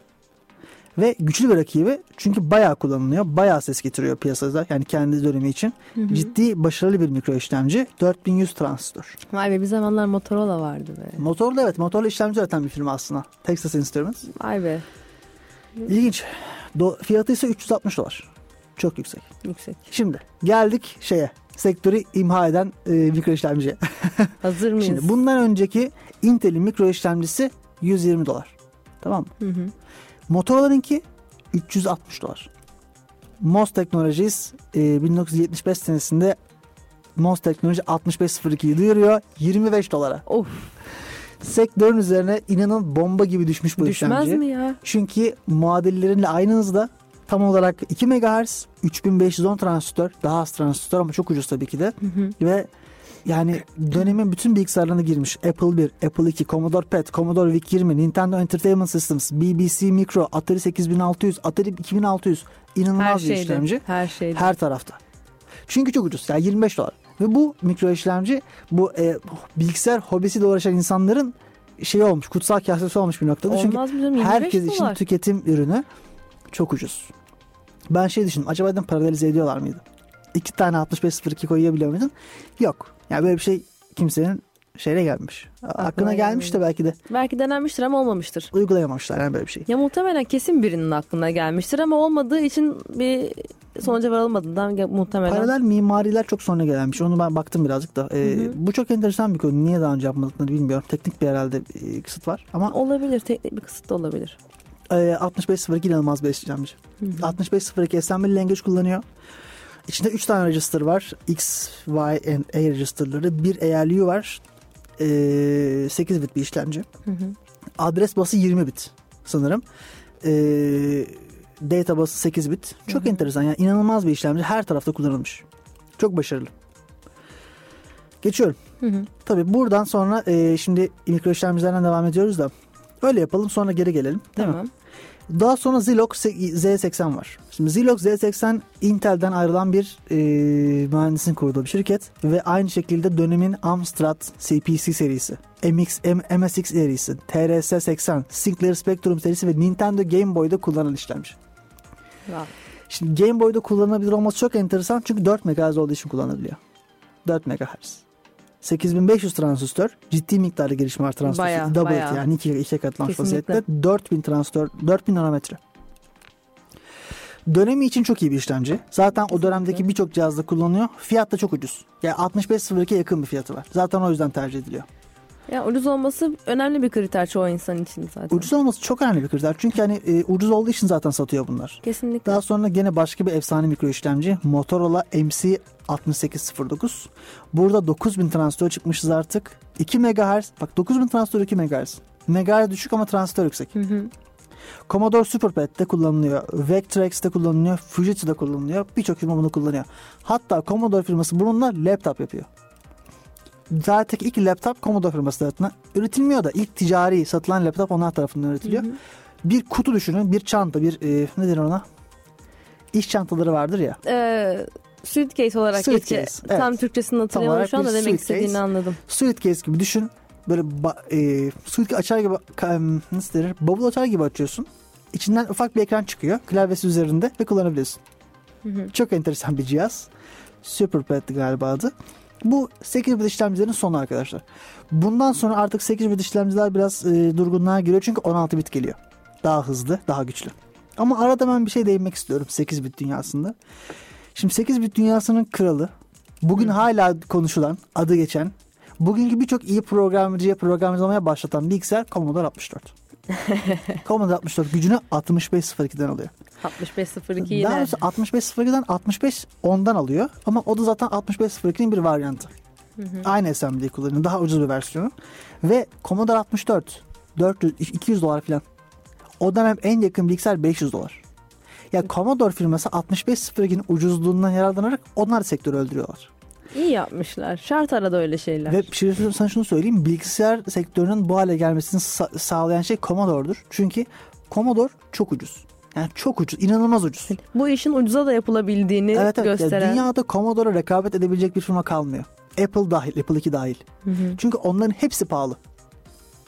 Ve güçlü bir rakibi çünkü bayağı kullanılıyor. Bayağı ses getiriyor piyasada yani kendi dönemi için. Ciddi başarılı bir mikro işlemci. 4100 transistör. Vay be bir zamanlar Motorola vardı be. Motorlu evet motorlu işlemci üreten bir firma aslında. Texas Instruments. Vay be İlginç. Do- fiyatı ise 360 dolar. Çok yüksek. yüksek. Şimdi geldik şeye. Sektörü imha eden e, mikro işlemciye. Hazır mıyız? Şimdi bundan önceki Intel'in mikro işlemcisi 120 dolar. Tamam mı? Hı hı. Motorola'nınki 360 dolar. MOS Technologies e, 1975 senesinde MOS Teknoloji 6502'yi duyuruyor 25 dolara. Of Sektörün üzerine inanın bomba gibi düşmüş bu düşmez işlemci. mi ya? Çünkü muadilleriyle aynı hızda tam olarak 2 MHz 3510 transistör daha az transistör ama çok ucuz tabii ki de Hı hı. ve yani dönemin bütün bilgisayarlarına girmiş. Apple 1, Apple 2, Commodore PET, Commodore VIC-20, Nintendo Entertainment Systems, BBC Micro, Atari 8600, Atari 2600 Her inanılmaz bir şeyde. işlemci. Her şeyde. Her tarafta. Çünkü çok ucuz. Yani 25 dolar. Ve bu mikro işlemci bu e, bilgisayar hobisiyle uğraşan insanların şey olmuş, kutsal kasesi olmuş bir noktada. Çünkü Olmaz mı canım? 25 herkes için dolar. tüketim ürünü çok ucuz. Ben şey düşündüm. Acaba dedim paralelize ediyorlar mıydı? İki tane 6502 koyabiliyor muydun? Yok. Yani böyle bir şey kimsenin şeyine gelmiş. Aklına gelmiş de belki de Belki denenmiştir ama olmamıştır. uygulayamamışlar yani böyle bir şey. Ya muhtemelen kesin birinin aklına gelmiştir ama olmadığı için bir sonuca varılmadığından muhtemelen. Paralel mimariler çok sonra gelenmiş. Onu ben baktım birazcık da. Ee, Hı hı. Bu çok enteresan bir konu. Niye daha önce yapmadıklarını bilmiyorum. Teknik bir herhalde e, kısıt var. Ama Olabilir. Teknik bir kısıt da olabilir. e, 6502 inanılmaz bir işlemci. Hı hı. 6502 assembly language kullanıyor. İçinde 3 tane register var. X, Y and A registerları. Bir ALU var. Ee, 8 bit bir işlemci. Hı hı. Adres bası 20 bit sanırım. Ee, data bası 8 bit. Çok Hı hı. enteresan. Yani inanılmaz bir işlemci. Her tarafta kullanılmış. Çok başarılı. Geçiyorum. Hı hı. Tabii buradan sonra e, şimdi mikro işlemcilerden devam ediyoruz da öyle yapalım sonra geri gelelim. Değil mi? Daha sonra Zilog Z80 var. Şimdi Zilog Z80 Intel'den ayrılan bir e, mühendisin kurduğu bir şirket ve aynı şekilde dönemin Amstrad CPC serisi, MX, M- MSX serisi, TRS-80, Sinclair Spectrum serisi ve Nintendo Game Boy'da kullanılan işlemci. Wow. Şimdi Game Boy'da kullanılabilir olması çok enteresan çünkü 4 MHz olduğu için kullanılabiliyor. 4 MHz. 8500 transistör ciddi miktarda gelişme var transistör. Bayağı, Double bayağı. yani iki, iki katlanmış Kesinlikle. vaziyette. 4000 transistör, 4000 nanometre. Dönemi için çok iyi bir işlemci. Zaten o dönemdeki birçok cihazda kullanılıyor. Fiyat da çok ucuz. Yani 65.02'ye yakın bir fiyatı var. Zaten o yüzden tercih ediliyor. Ya ucuz olması önemli bir kriter çoğu insan için zaten. Ucuz olması çok önemli bir kriter. Çünkü hani e, ucuz olduğu için zaten satıyor bunlar. Kesinlikle. Daha sonra gene başka bir efsane mikro işlemci Motorola MC 6809. Burada 9000 transistör çıkmışız artık. 2 MHz. Bak 9000 transistör 2 MHz. MHz düşük ama transistör yüksek. Hı hı. Commodore SuperPad'de kullanılıyor. Vectrex'te kullanılıyor. Fujitsu'da kullanılıyor. Birçok firma bunu kullanıyor. Hatta Commodore firması bununla laptop yapıyor. Zaten ilk laptop Commodore firması tarafından üretilmiyor da ilk ticari satılan laptop onlar tarafından üretiliyor. Hı hı. Bir kutu düşünün. Bir çanta. Bir e, ne denir ona? İş çantaları vardır ya. Ee, suitcase olarak Suitcase, geçiyor. evet. Tam Türkçesini hatırlayamadım olarak şu anda demek istediğini anladım. Suitcase gibi düşün. Böyle e, suitcase açar gibi nasıl denir? Bavul açar gibi açıyorsun. İçinden ufak bir ekran çıkıyor. Klavyesi üzerinde ve kullanabiliyorsun. Hı hı. Çok enteresan bir cihaz. SuperPad'di galiba adı. Bu 8 bit işlemcilerin sonu arkadaşlar. Bundan sonra artık 8 bit işlemciler biraz e, durgunluğa giriyor çünkü 16 bit geliyor. Daha hızlı, daha güçlü. Ama arada ben bir şey değinmek istiyorum 8 bit dünyasında. Şimdi 8 bit dünyasının kralı, bugün hala konuşulan, adı geçen, bugünkü birçok iyi programcıya programlamaya başlatan bilgisayar Commodore 64. Commodore 64 gücünü 6502'den alıyor. 6502 Daha yine. doğrusu 6502'den 65 ondan alıyor. Ama o da zaten 6502'nin bir varyantı. Hı hı. Aynı SMD kullanıyor. Daha ucuz bir versiyonu. Ve Commodore 64 400 200 dolar falan. O dönem en yakın bilgisayar 500 dolar. Ya Commodore firması 6502'nin ucuzluğundan yararlanarak onlar sektörü öldürüyorlar. İyi yapmışlar. Şart arada öyle şeyler. Ve bir şey sana şunu söyleyeyim. Bilgisayar sektörünün bu hale gelmesini sa- sağlayan şey Commodore'dur. Çünkü Commodore çok ucuz. Yani çok ucuz. inanılmaz ucuz. Bu işin ucuza da yapılabildiğini Evet evet. Gösteren. dünyada Commodore'a rekabet edebilecek bir firma kalmıyor. Apple dahil, Apple 2 dahil. Hı hı. Çünkü onların hepsi pahalı.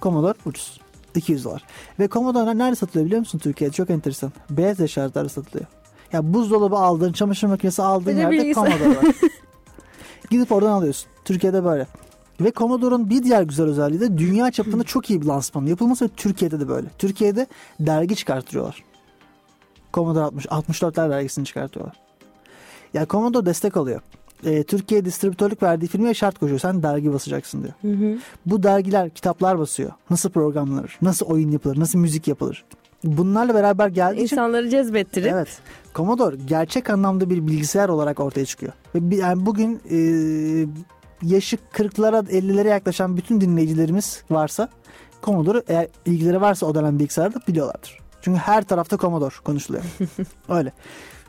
Commodore ucuz. 200 dolar. Ve Commodore nerede satılıyor biliyor musun Türkiye'de? Çok enteresan. Beyaz eşyalarda satılıyor. Ya buzdolabı aldığın, çamaşır makinesi aldığın Bir yerde. Commodore var. Gidip oradan alıyorsun. Türkiye'de böyle. Ve Commodore'un bir diğer güzel özelliği de dünya çapında çok iyi bir lansman yapılması ve Türkiye'de de böyle. Türkiye'de dergi çıkartıyorlar. Commodore 60, 64'ler dergisini çıkartıyorlar. Ya Commodore destek alıyor. Ee, Türkiye distribütörlük verdiği firmaya şart koşuyor. Sen dergi basacaksın diyor. Hı hı. Bu dergiler kitaplar basıyor. Nasıl programlanır, nasıl oyun yapılır, nasıl müzik yapılır. Bunlarla beraber geldiği için İnsanları cezbettirip Evet. Commodore gerçek anlamda bir bilgisayar olarak ortaya çıkıyor. Ve yani bugün e, yaşı 40'lara 50'lere yaklaşan bütün dinleyicilerimiz varsa Commodore eğer ilgileri varsa o dönem bilgisayarda biliyorlardır. Çünkü her tarafta Commodore konuşuluyor. Öyle.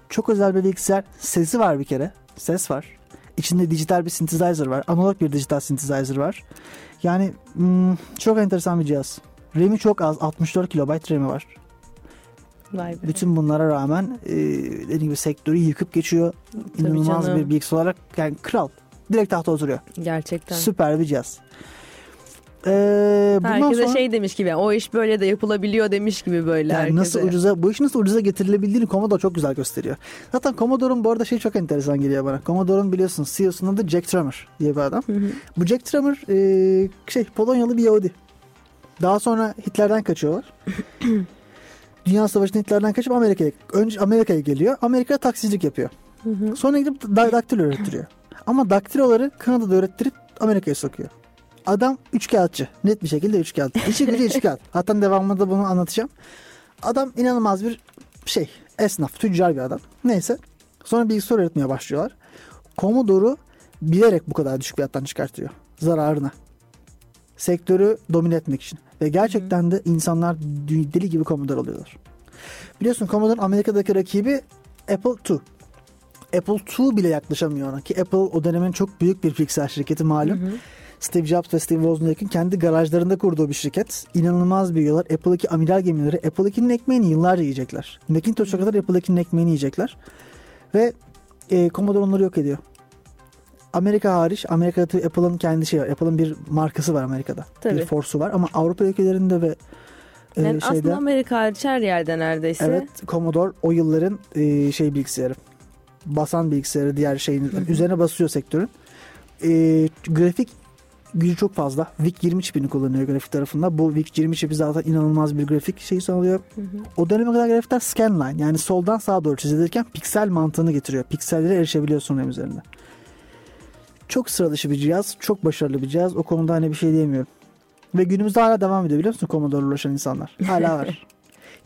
Çok özel bir bilgisayar. Sesi var bir kere. Ses var. İçinde dijital bir synthesizer var. Analog bir dijital synthesizer var. Yani hmm, çok enteresan bir cihaz. RAM'i çok az. 64 KB RAM'i var. Vay be. Bütün bunlara rağmen e, dediğim gibi sektörü yıkıp geçiyor. İnanılmaz canım. bir bilgisayar olarak yani kral. Direkt tahta oturuyor. Gerçekten. Süper bir cihaz. Ee, Herkese sonra şey demiş gibi o iş böyle de yapılabiliyor demiş gibi böyle yani herkese. nasıl ucuza bu iş nasıl ucuza getirilebildiğini Commodore çok güzel gösteriyor. Zaten Commodore'un bu arada şey çok enteresan geliyor bana. Commodore'un biliyorsun CEO'sunun adı Jack Trummer diye bir adam. Hı hı. Bu Jack Trummer e, şey Polonyalı bir Yahudi. Daha sonra Hitler'den kaçıyorlar. Dünya Savaşı'nda Hitler'den kaçıp Amerika'ya önce Amerika'ya geliyor. Amerika'da taksicilik yapıyor. Hı hı. Sonra gidip da- daktilo ürettiriyor. Ama daktiloları Kanada'da ürettirip Amerika'ya sokuyor. Adam üç kağıtçı. Net bir şekilde üç kağıt. İşi gücü üç kağıt. Hatta devamında bunu anlatacağım. Adam inanılmaz bir şey. Esnaf, tüccar bir adam. Neyse. Sonra bilgisayar üretmeye başlıyorlar. Commodore'u bilerek bu kadar düşük fiyattan çıkartıyor. Zararına. Sektörü domine etmek için. Ve gerçekten de insanlar deli gibi Commodore alıyorlar. Biliyorsun Commodore'un Amerika'daki rakibi Apple II. Apple II bile yaklaşamıyor ona ki Apple o dönemin çok büyük bir bilgisayar şirketi malum. Hı hı. Steve Jobs ve Steve Wozniak'ın kendi garajlarında kurduğu bir şirket. İnanılmaz büyüyorlar. Apple II amiral gemileri Apple II'nin ekmeğini yıllarca yiyecekler. Macintosh'a kadar Apple II'nin ekmeğini yiyecekler. Ve e, Commodore onları yok ediyor. Amerika hariç Amerika'da Apple'ın kendi şey var. Apple'ın bir markası var Amerika'da. Tabii. Bir force'u var ama Avrupa ülkelerinde ve e, Yani şeyde aslında Amerika hariç her yerde neredeyse. Evet Commodore o yılların e, şey bilgisayarı. Basan bilgisayarı diğer şeyin üzerine basıyor sektörün. E, grafik gücü çok fazla. VIC 20 çipini kullanıyor grafik tarafında. Bu VIC 20 çipi zaten inanılmaz bir grafik şeyi sağlıyor. Hı hı. O döneme kadar grafikler scanline yani soldan sağa doğru çizilirken piksel mantığını getiriyor. Piksellere erişebiliyorsun RAM üzerinde. Çok sıra dışı bir cihaz. Çok başarılı bir cihaz. O konuda hani bir şey diyemiyorum. Ve günümüzde hala devam ediyor biliyor musun Commodore'la uğraşan insanlar. Hala var.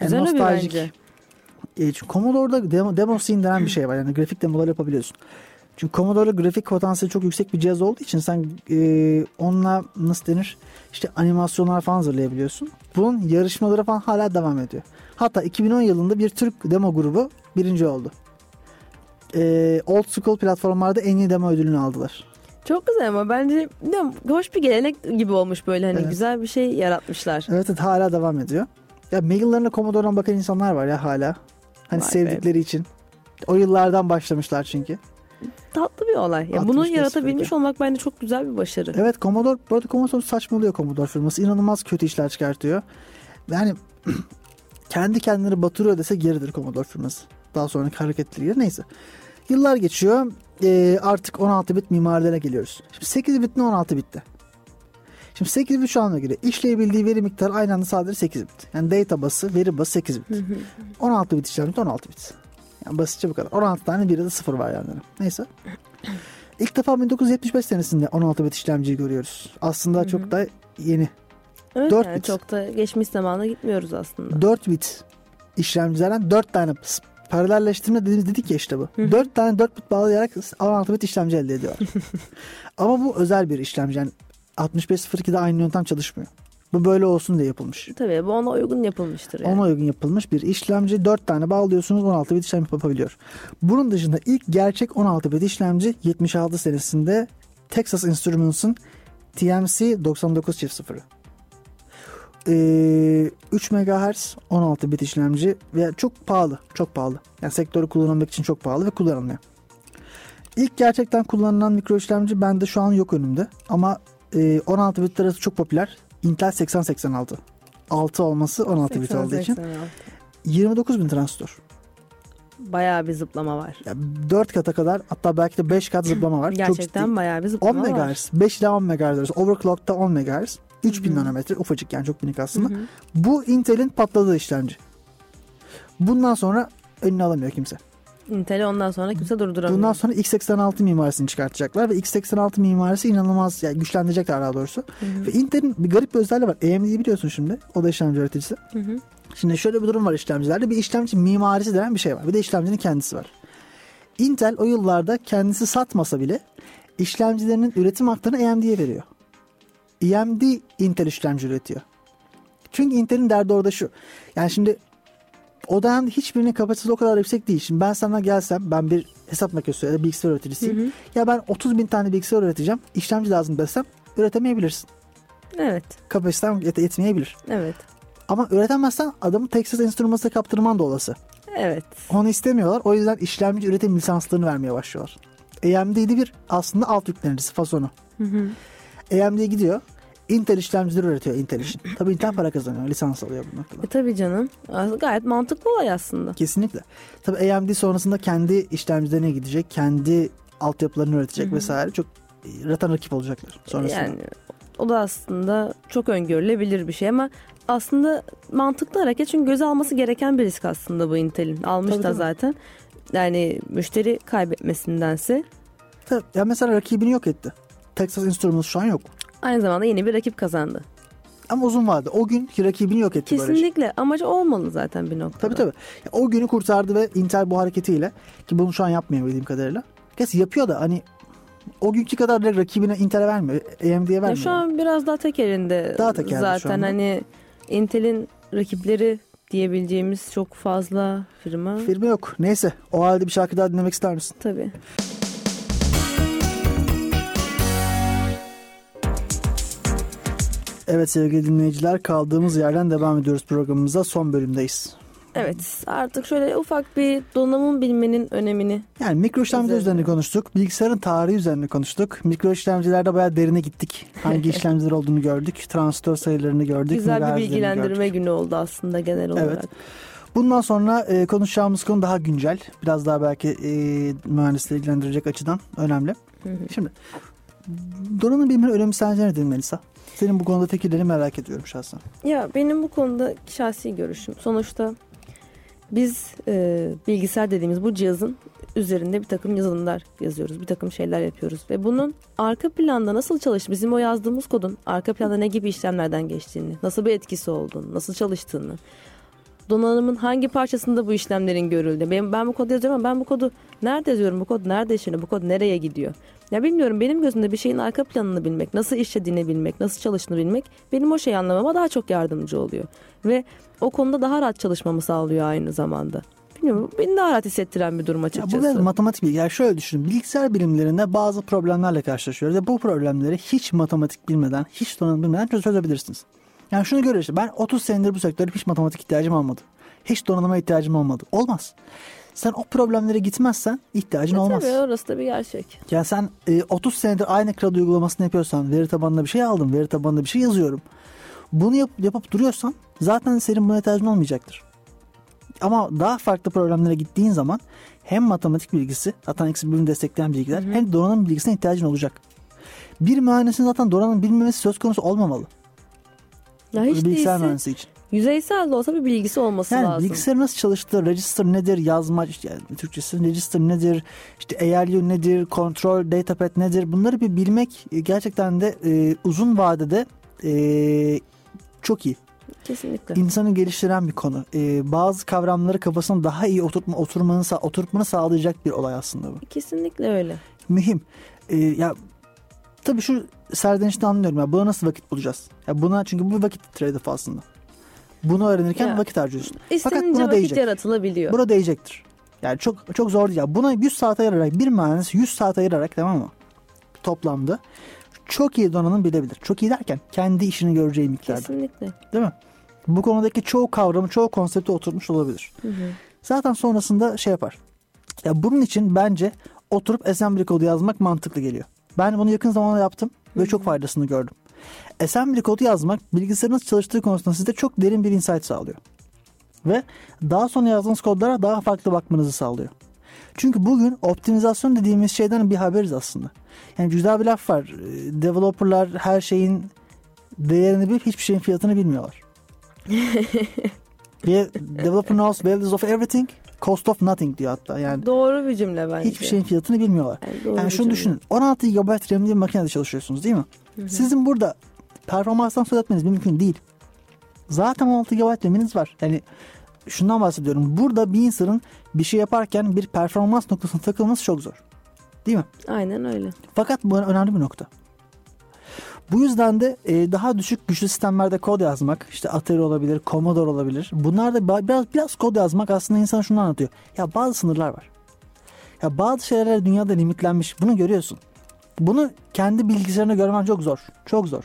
Yani Güzel nostaljik. bence. E, çünkü Commodore'da demo, demo scene denen bir şey var. Yani grafik demolar yapabiliyorsun. Çünkü Commodore'da grafik potansiyeli çok yüksek bir cihaz olduğu için sen e, onunla nasıl denir işte animasyonlar falan hazırlayabiliyorsun. Bunun yarışmaları falan hala devam ediyor. Hatta 2010 yılında bir Türk demo grubu birinci oldu. E, old school platformlarda en iyi demo ödülünü aldılar. Çok güzel ama bence bilmiyorum, hoş bir gelenek gibi olmuş böyle hani Evet. güzel bir şey yaratmışlar. Evet, evet hala devam ediyor. Ya maillerine Commodore'dan bakan insanlar var ya hala. Hani Vay be. sevdikleri için. O yıllardan başlamışlar çünkü. Tatlı bir olay. Ya 60 bunu yaratabilmiş olmak bence çok güzel bir başarı. Evet Commodore, bu arada Commodore saçmalıyor Commodore firması. İnanılmaz kötü işler çıkartıyor. Yani kendi kendini batırıyor dese geridir Commodore firması. Daha sonraki hareketleri neyse. Yıllar geçiyor. Ee, artık 16 bit mimarilerine geliyoruz. Şimdi 8 bit mi 16 bitti. Şimdi 8 bit şu anda göre işleyebildiği veri miktarı aynı anda sadece 8 bit. Yani data bası, veri bası 8 bit. 16 bit işlemci 16 bit. Yani basitçe bu kadar. 16 tane bir de 0 var yani. Neyse. İlk defa 1975 senesinde 16 bit işlemciyi görüyoruz. Aslında çok da yeni. Evet, Dört yani bit. çok da geçmiş zamana gitmiyoruz aslında. 4 bit işlemcilerden 4 tane paralelleştirme dediğimiz dedik ya işte bu. 4 tane 4 bit bağlayarak 16 bit işlemci elde ediyorlar. Ama bu özel bir işlemci. Yani 6502'de aynı yöntem çalışmıyor. Bu böyle olsun diye yapılmış. Tabii bu ona uygun yapılmıştır yani. Ona uygun yapılmış bir işlemci. 4 tane bağlıyorsunuz 16 bit işlem yapabiliyor. Bunun dışında ilk gerçek 16 bit işlemci 76 senesinde Texas Instruments'ın TMC 99.0'ı. Ee, 3 MHz 16 bit işlemci ve çok pahalı, çok pahalı. Yani sektörü kullanılmak için çok pahalı ve kullanılmıyor. İlk gerçekten kullanılan mikro işlemci bende şu an yok önümde ama e, 16 bit arası çok popüler. Intel 8086. 6 olması 16 bit olduğu için. 29 bin transistör. Bayağı bir zıplama var. Yani 4 kata kadar hatta belki de 5 kat zıplama var. Çok Gerçekten ciddi. bayağı bir 10 zıplama var. MHz, 5 ile 10 MHz arası. Overclock'ta 10 MHz. 3000 Hı hı. nanometre ufacık yani çok minik aslında. Hı hı. Bu Intel'in patladığı işlemci. Bundan sonra önüne alamıyor kimse. Intel'i ondan sonra kimse durduramıyor. Bundan sonra x86 mimarisini çıkartacaklar ve x86 mimarisi inanılmaz yani güçlendirecekler daha doğrusu. Hı hı. Ve Intel'in bir garip bir özelliği var. AMD'yi biliyorsun şimdi. O da işlemci üreticisi. Hı hı. Şimdi şöyle bir durum var işlemcilerde. Bir işlemci mimarisi denen bir şey var. Bir de işlemcinin kendisi var. Intel o yıllarda kendisi satmasa bile işlemcilerinin üretim haklarını AMD'ye veriyor. AMD Intel işlemci üretiyor. Çünkü Intel'in derdi orada şu. Yani şimdi o dönemde hiçbirinin kapasitesi o kadar yüksek değil. Şimdi ben sana gelsem ben bir hesap makinesi ya da bilgisayar üreticiysiyim. Hı hı. Ya ben 30 bin tane bilgisayar üreteceğim. İşlemci lazım desem üretemeyebilirsin. Evet. Kapasiten yet- yetmeyebilir. Evet. Ama üretemezsen adamı Texas enstrümanına kaptırman da olası. Evet. Onu istemiyorlar. O yüzden işlemci üretim lisanslarını vermeye başlıyorlar. AMD'de bir aslında alt yüklenicisi fasonu. Hı hı. AMD gidiyor. Intel işlemcileri üretiyor Intel için. Tabii Intel para kazanıyor. Lisans alıyor bu noktada. E tabii canım. Gayet mantıklı olay aslında. Kesinlikle. Tabii AMD sonrasında kendi işlemcilerine gidecek. Kendi altyapılarını üretecek Hı hı. vesaire. Çok ratan rakip olacaklar sonrasında. Yani o da aslında çok öngörülebilir bir şey ama aslında mantıklı hareket çünkü göze alması gereken bir risk aslında bu Intel'in. Almış Tabii, da zaten. Yani müşteri kaybetmesindense Tabii. Ya mesela rakibini yok etti. Texas Instruments şu an yok. aynı zamanda yeni bir rakip kazandı. Ama uzun vadede o günkü rakibini yok etti. Kesinlikle amacı olmalı zaten bir noktada. Tabii tabii. Ya O günü kurtardı ve Intel bu hareketiyle ki bunu şu an yapmıyor bildiğim kadarıyla. Gerçi yapıyor da hani o günkü kadar da rakibine Intel'e vermiyor. AMD'ye Ya vermiyor. şu an biraz daha tek elinde. Daha tek elinde zaten hani Intel'in rakipleri diyebileceğimiz çok fazla firma. Firma yok. Neyse o halde bir şarkı daha dinlemek ister misin? Tabii. Evet sevgili dinleyiciler kaldığımız yerden devam ediyoruz programımıza. Son bölümdeyiz. Evet artık şöyle ufak bir donanım bilmenin önemini. Yani mikro işlemciler Üzerine. konuştuk. Bilgisayarın tarihi üzerine konuştuk. Mikro işlemcilerde bayağı derine gittik. Hangi işlemciler olduğunu gördük. Transistör sayılarını gördük. Güzel bir bilgilendirme gördük. günü oldu aslında genel olarak. Evet. Bundan sonra e, konuşacağımız konu daha güncel. Biraz daha belki e, mühendisleri ilgilendirecek açıdan önemli. Hı hı. Şimdi donanım biliminin önemi sence nedir Melisa? Senin bu konuda fikirlerini merak ediyorum şahsen. Ya benim bu konuda şahsi görüşüm. Sonuçta biz e, bilgisayar dediğimiz bu cihazın üzerinde bir takım yazılımlar yazıyoruz. Bir takım şeyler yapıyoruz. Ve bunun arka planda nasıl çalıştığını, bizim o yazdığımız kodun arka planda ne gibi işlemlerden geçtiğini, nasıl bir etkisi olduğunu, nasıl çalıştığını, donanımın hangi parçasında bu işlemlerin görüldü. Ben, ben bu kodu yazıyorum ama ben bu kodu nerede yazıyorum? Bu kod nerede işleniyor? Bu kod nereye gidiyor? Ya bilmiyorum benim gözümde bir şeyin arka planını bilmek, nasıl işlediğini bilmek, nasıl çalıştığını bilmek benim o şeyi anlamama daha çok yardımcı oluyor. Ve o konuda daha rahat çalışmamı sağlıyor aynı zamanda. Bilmiyorum beni daha rahat hissettiren bir durum Ya açıkçası. bu biraz matematik bilgi. Yani şöyle düşünün. Bilgisayar bilimlerinde bazı problemlerle karşılaşıyoruz. Ve bu problemleri hiç matematik bilmeden, hiç donanım bilmeden çöz- çözebilirsiniz. Yani şunu görüyoruz işte. Ben 30 senedir bu sektörde hiç matematik ihtiyacım olmadı. Hiç donanıma ihtiyacım olmadı. Olmaz. Sen o problemlere gitmezsen ihtiyacın E olmaz. Tabii orası da bir gerçek. Ya sen e, 30 senedir aynı CRUD uygulamasını yapıyorsan, veri tabanında bir şey aldım, veri tabanında bir şey yazıyorum. Bunu yap, yapıp duruyorsan zaten senin buna ihtiyacın olmayacaktır. Ama daha farklı problemlere gittiğin zaman hem matematik bilgisi, zaten eksi birbirini destekleyen bilgiler, Hı hı. hem donanım bilgisine ihtiyacın olacak. Bir mühendisin zaten donanım bilmemesi söz konusu olmamalı. Ya hiç bilgisayar değilse mühendisi için. yüzeysel de olsa bir bilgisi olması Yani lazım. bilgisayar nasıl çalıştığı, register nedir, yazma, işte yani Türkçesi register nedir, işte ALU nedir, control, datapad nedir bunları bir bilmek e, gerçekten de e, uzun vadede e, çok iyi. Kesinlikle. İnsanı geliştiren bir konu. E, bazı kavramları kafasına daha iyi oturtma, oturmanı, oturtmanı sağlayacak bir olay aslında bu. Kesinlikle öyle. Mühim. E, ya tabii şu serdenişte anlıyorum ya buna nasıl vakit bulacağız? Ya buna çünkü bu vakit trade-off aslında. Bunu öğrenirken Ya. vakit harcıyorsun. İstenince buna vakit değecek. yaratılabiliyor. Buna değecektir. Yani çok çok zor değil. Ya Buna 100 saat ayırarak bir mühendis 100 saat ayırarak tamam mı? Toplamda çok iyi donanım bilebilir. Çok iyi derken kendi işini göreceği miktarda. Kesinlikle. Değil mi? Bu konudaki çoğu kavramı, çoğu konsepte oturmuş olabilir. Hı hı. Zaten sonrasında şey yapar. Ya bunun için bence oturup assembly kodu yazmak mantıklı geliyor. Ben bunu yakın zamanda yaptım ve çok faydasını gördüm. Assembly kodu yazmak bilgisayarınız çalıştığı konusunda size çok derin bir insight sağlıyor. Ve daha sonra yazdığınız kodlara daha farklı bakmanızı sağlıyor. Çünkü bugün optimizasyon dediğimiz şeyden bir haberiz aslında. Yani güzel bir laf var. Ee, Developerlar her şeyin değerini bilip hiçbir şeyin fiyatını bilmiyorlar. Ve developer knows values of everything, cost of nothing diyor hatta. Yani Doğru bir cümle bence. hiçbir şeyin fiyatını bilmiyorlar. Yani, Yani şunu cümle. düşünün. 16 GB RAM'li bir makinede çalışıyorsunuz değil mi? Sizin burada performanstan söz etmeniz mümkün değil. Zaten 16 GB RAM'iniz var. Yani şundan bahsediyorum. Burada bir insanın bir şey yaparken bir performans noktasına takılması çok zor. Değil mi? Aynen öyle. Fakat bu önemli bir nokta. Bu yüzden de e, daha düşük güçlü sistemlerde kod yazmak, işte Atari olabilir, Commodore olabilir. Bunlar da biraz biraz kod yazmak aslında insana şunu anlatıyor. Ya bazı sınırlar var. Ya bazı şeyler dünyada limitlenmiş. Bunu görüyorsun. Bunu kendi bilgisayarına görmen çok zor. Çok zor.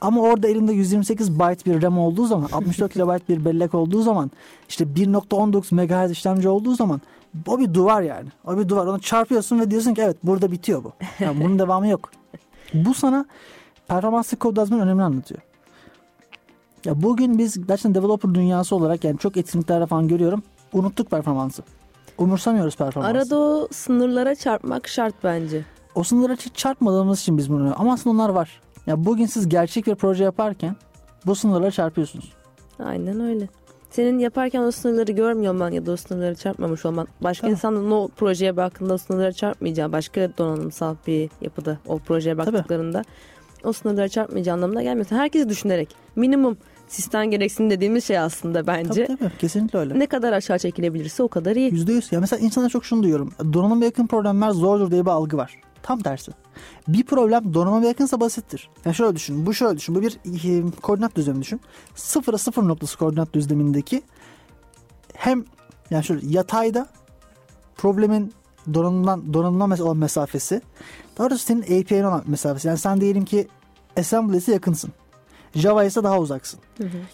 Ama orada elinde 128 byte bir RAM olduğu zaman, 64 KB bir bellek olduğu zaman, işte 1.19 MHz işlemci olduğu zaman o bir duvar yani. O bir duvar. Onu çarpıyorsun ve diyorsun ki evet burada bitiyor bu. Yani bunun devamı yok. Bu sana performanslı kod yazmanın önemini anlatıyor. Ya bugün biz gerçekten developer dünyası olarak yani çok etkinliklerde falan görüyorum. Unuttuk performansı. Umursamıyoruz performansı. Arada o sınırlara çarpmak şart bence. O sınırlara hiç çarpmadığımız için biz bunu ama aslında onlar var. Ya bugün siz gerçek bir proje yaparken bu sınırlara çarpıyorsunuz. Aynen öyle. Senin yaparken o sınırları görmüyor olman ya da o sınırları çarpmamış olman. Başka Tabii. insanın o projeye baktığında o sınırları çarpmayacağı, başka donanımsal bir yapıda o projeye Tabii. O sınırları çarpmayacağı anlamına gelmiyor. Herkesi düşünerek minimum sistem gereksinim dediğimiz şey aslında bence. Tabii tabii kesinlikle öyle. Ne kadar aşağı çekilebilirse o kadar iyi. Yüzde yüz. Ya mesela insanlar çok şunu duyuyorum. Donanıma yakın problemler zordur diye bir algı var. Tam tersi. Bir problem donanıma yakınsa basittir. Yani şöyle düşün. Bu şöyle düşün. Bu bir e, koordinat düzlemi düşün. Sıfıra sıfır noktası koordinat düzlemindeki hem yani şöyle yatayda problemin donanımdan donanımdan mes- olan mesafesi daha doğrusu senin API'nin olan mesafesi. Yani sen diyelim ki assembly'si yakınsın. Java ise daha uzaksın.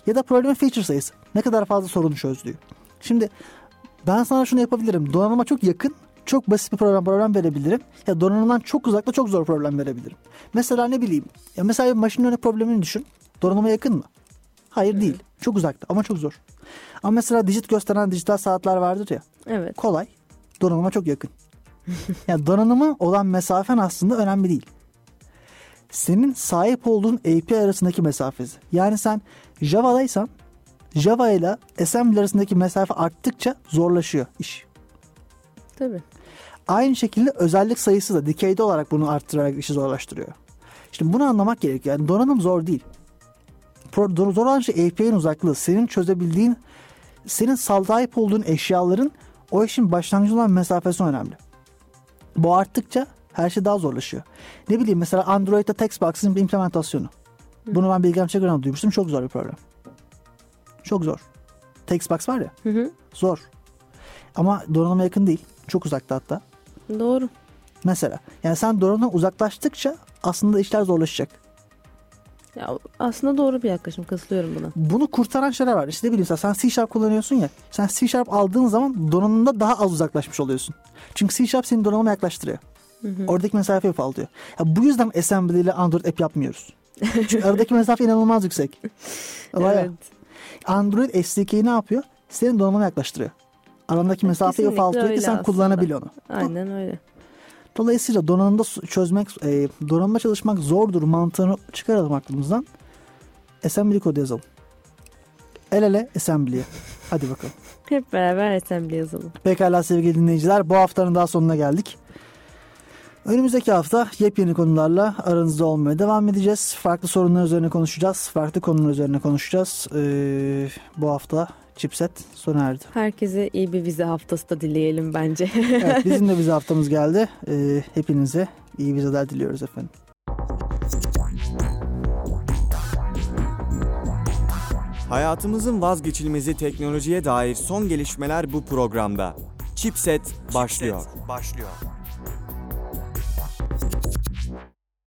Ya da problemin feature sayısı. Ne kadar fazla sorunu çözdüğü. Şimdi ben sana şunu yapabilirim. Donanıma çok yakın, çok basit bir problem problem verebilirim. Ya donanımdan çok uzakta çok zor problem verebilirim. Mesela ne bileyim. Ya mesela bir machine learning problemini düşün. Donanıma yakın mı? Hayır değil. Çok uzakta ama çok zor. Ama mesela dijit gösteren dijital saatler vardır ya. Evet. Kolay. Donanıma çok yakın. yani donanıma olan mesafen aslında önemli değil. Senin sahip olduğun API arasındaki mesafesi. Yani sen Java'daysan Java ile assembly arasındaki mesafe arttıkça zorlaşıyor iş. Tabii. Aynı şekilde özellik sayısı da dikeyde olarak bunu arttırarak işi zorlaştırıyor. Şimdi bunu anlamak gerekiyor. Yani donanım zor değil. Pro- Zor olan şey API'nin uzaklığı. Senin çözebildiğin, senin sahip olduğun eşyaların o işin başlangıcı olan mesafesi önemli. Bu arttıkça her şey daha zorlaşıyor. Ne bileyim mesela Android'de Textbox'ın bir implementasyonu. Bunu ben Bilgem Çakır'dan duymuştum. Çok zor bir problem. Çok zor. Textbox var ya. Hı hı. Zor. Ama donanıma yakın değil. Çok uzakta hatta. Doğru. Mesela. Yani sen donanımdan uzaklaştıkça aslında işler zorlaşacak. Ya aslında doğru bir yaklaşım. Katılıyorum buna. Bunu kurtaran şeyler var. İşte ne bileyim sen C Sharp kullanıyorsun ya. Sen C Sharp aldığın zaman donanımda daha az uzaklaşmış oluyorsun. Çünkü C Sharp seni donanıma yaklaştırıyor. Oradaki mesafeyi ufaltıyor. Ya bu yüzden Assembly ile Android app yapmıyoruz. Çünkü aradaki mesafe inanılmaz yüksek. Olay. Evet. Android SDK'yi ne yapıyor? Senin donanıma yaklaştırıyor. Arandaki mesafeyi ufaltıyor ki sen aslında. kullanabil onu. Aynen öyle. Dolayısıyla donanımda çözmek, e, donanımda çalışmak zordur mantığını çıkaralım aklımızdan. Assembly kod yazalım. El ele assembly'ye. Hadi bakalım. Hep beraber assembly yazalım. Pekala sevgili dinleyiciler bu haftanın daha sonuna geldik. Önümüzdeki hafta yepyeni konularla aranızda olmaya devam edeceğiz. Farklı sorunlar üzerine konuşacağız. Farklı konular üzerine konuşacağız. Ee, bu hafta chipset sona erdi. Herkese iyi bir vize haftası da dileyelim bence. Evet bizim de vize haftamız geldi. Ee, hepinize iyi vizeler diliyoruz efendim. Hayatımızın vazgeçilmezi teknolojiye dair son gelişmeler bu programda. Chipset başlıyor. başlıyor.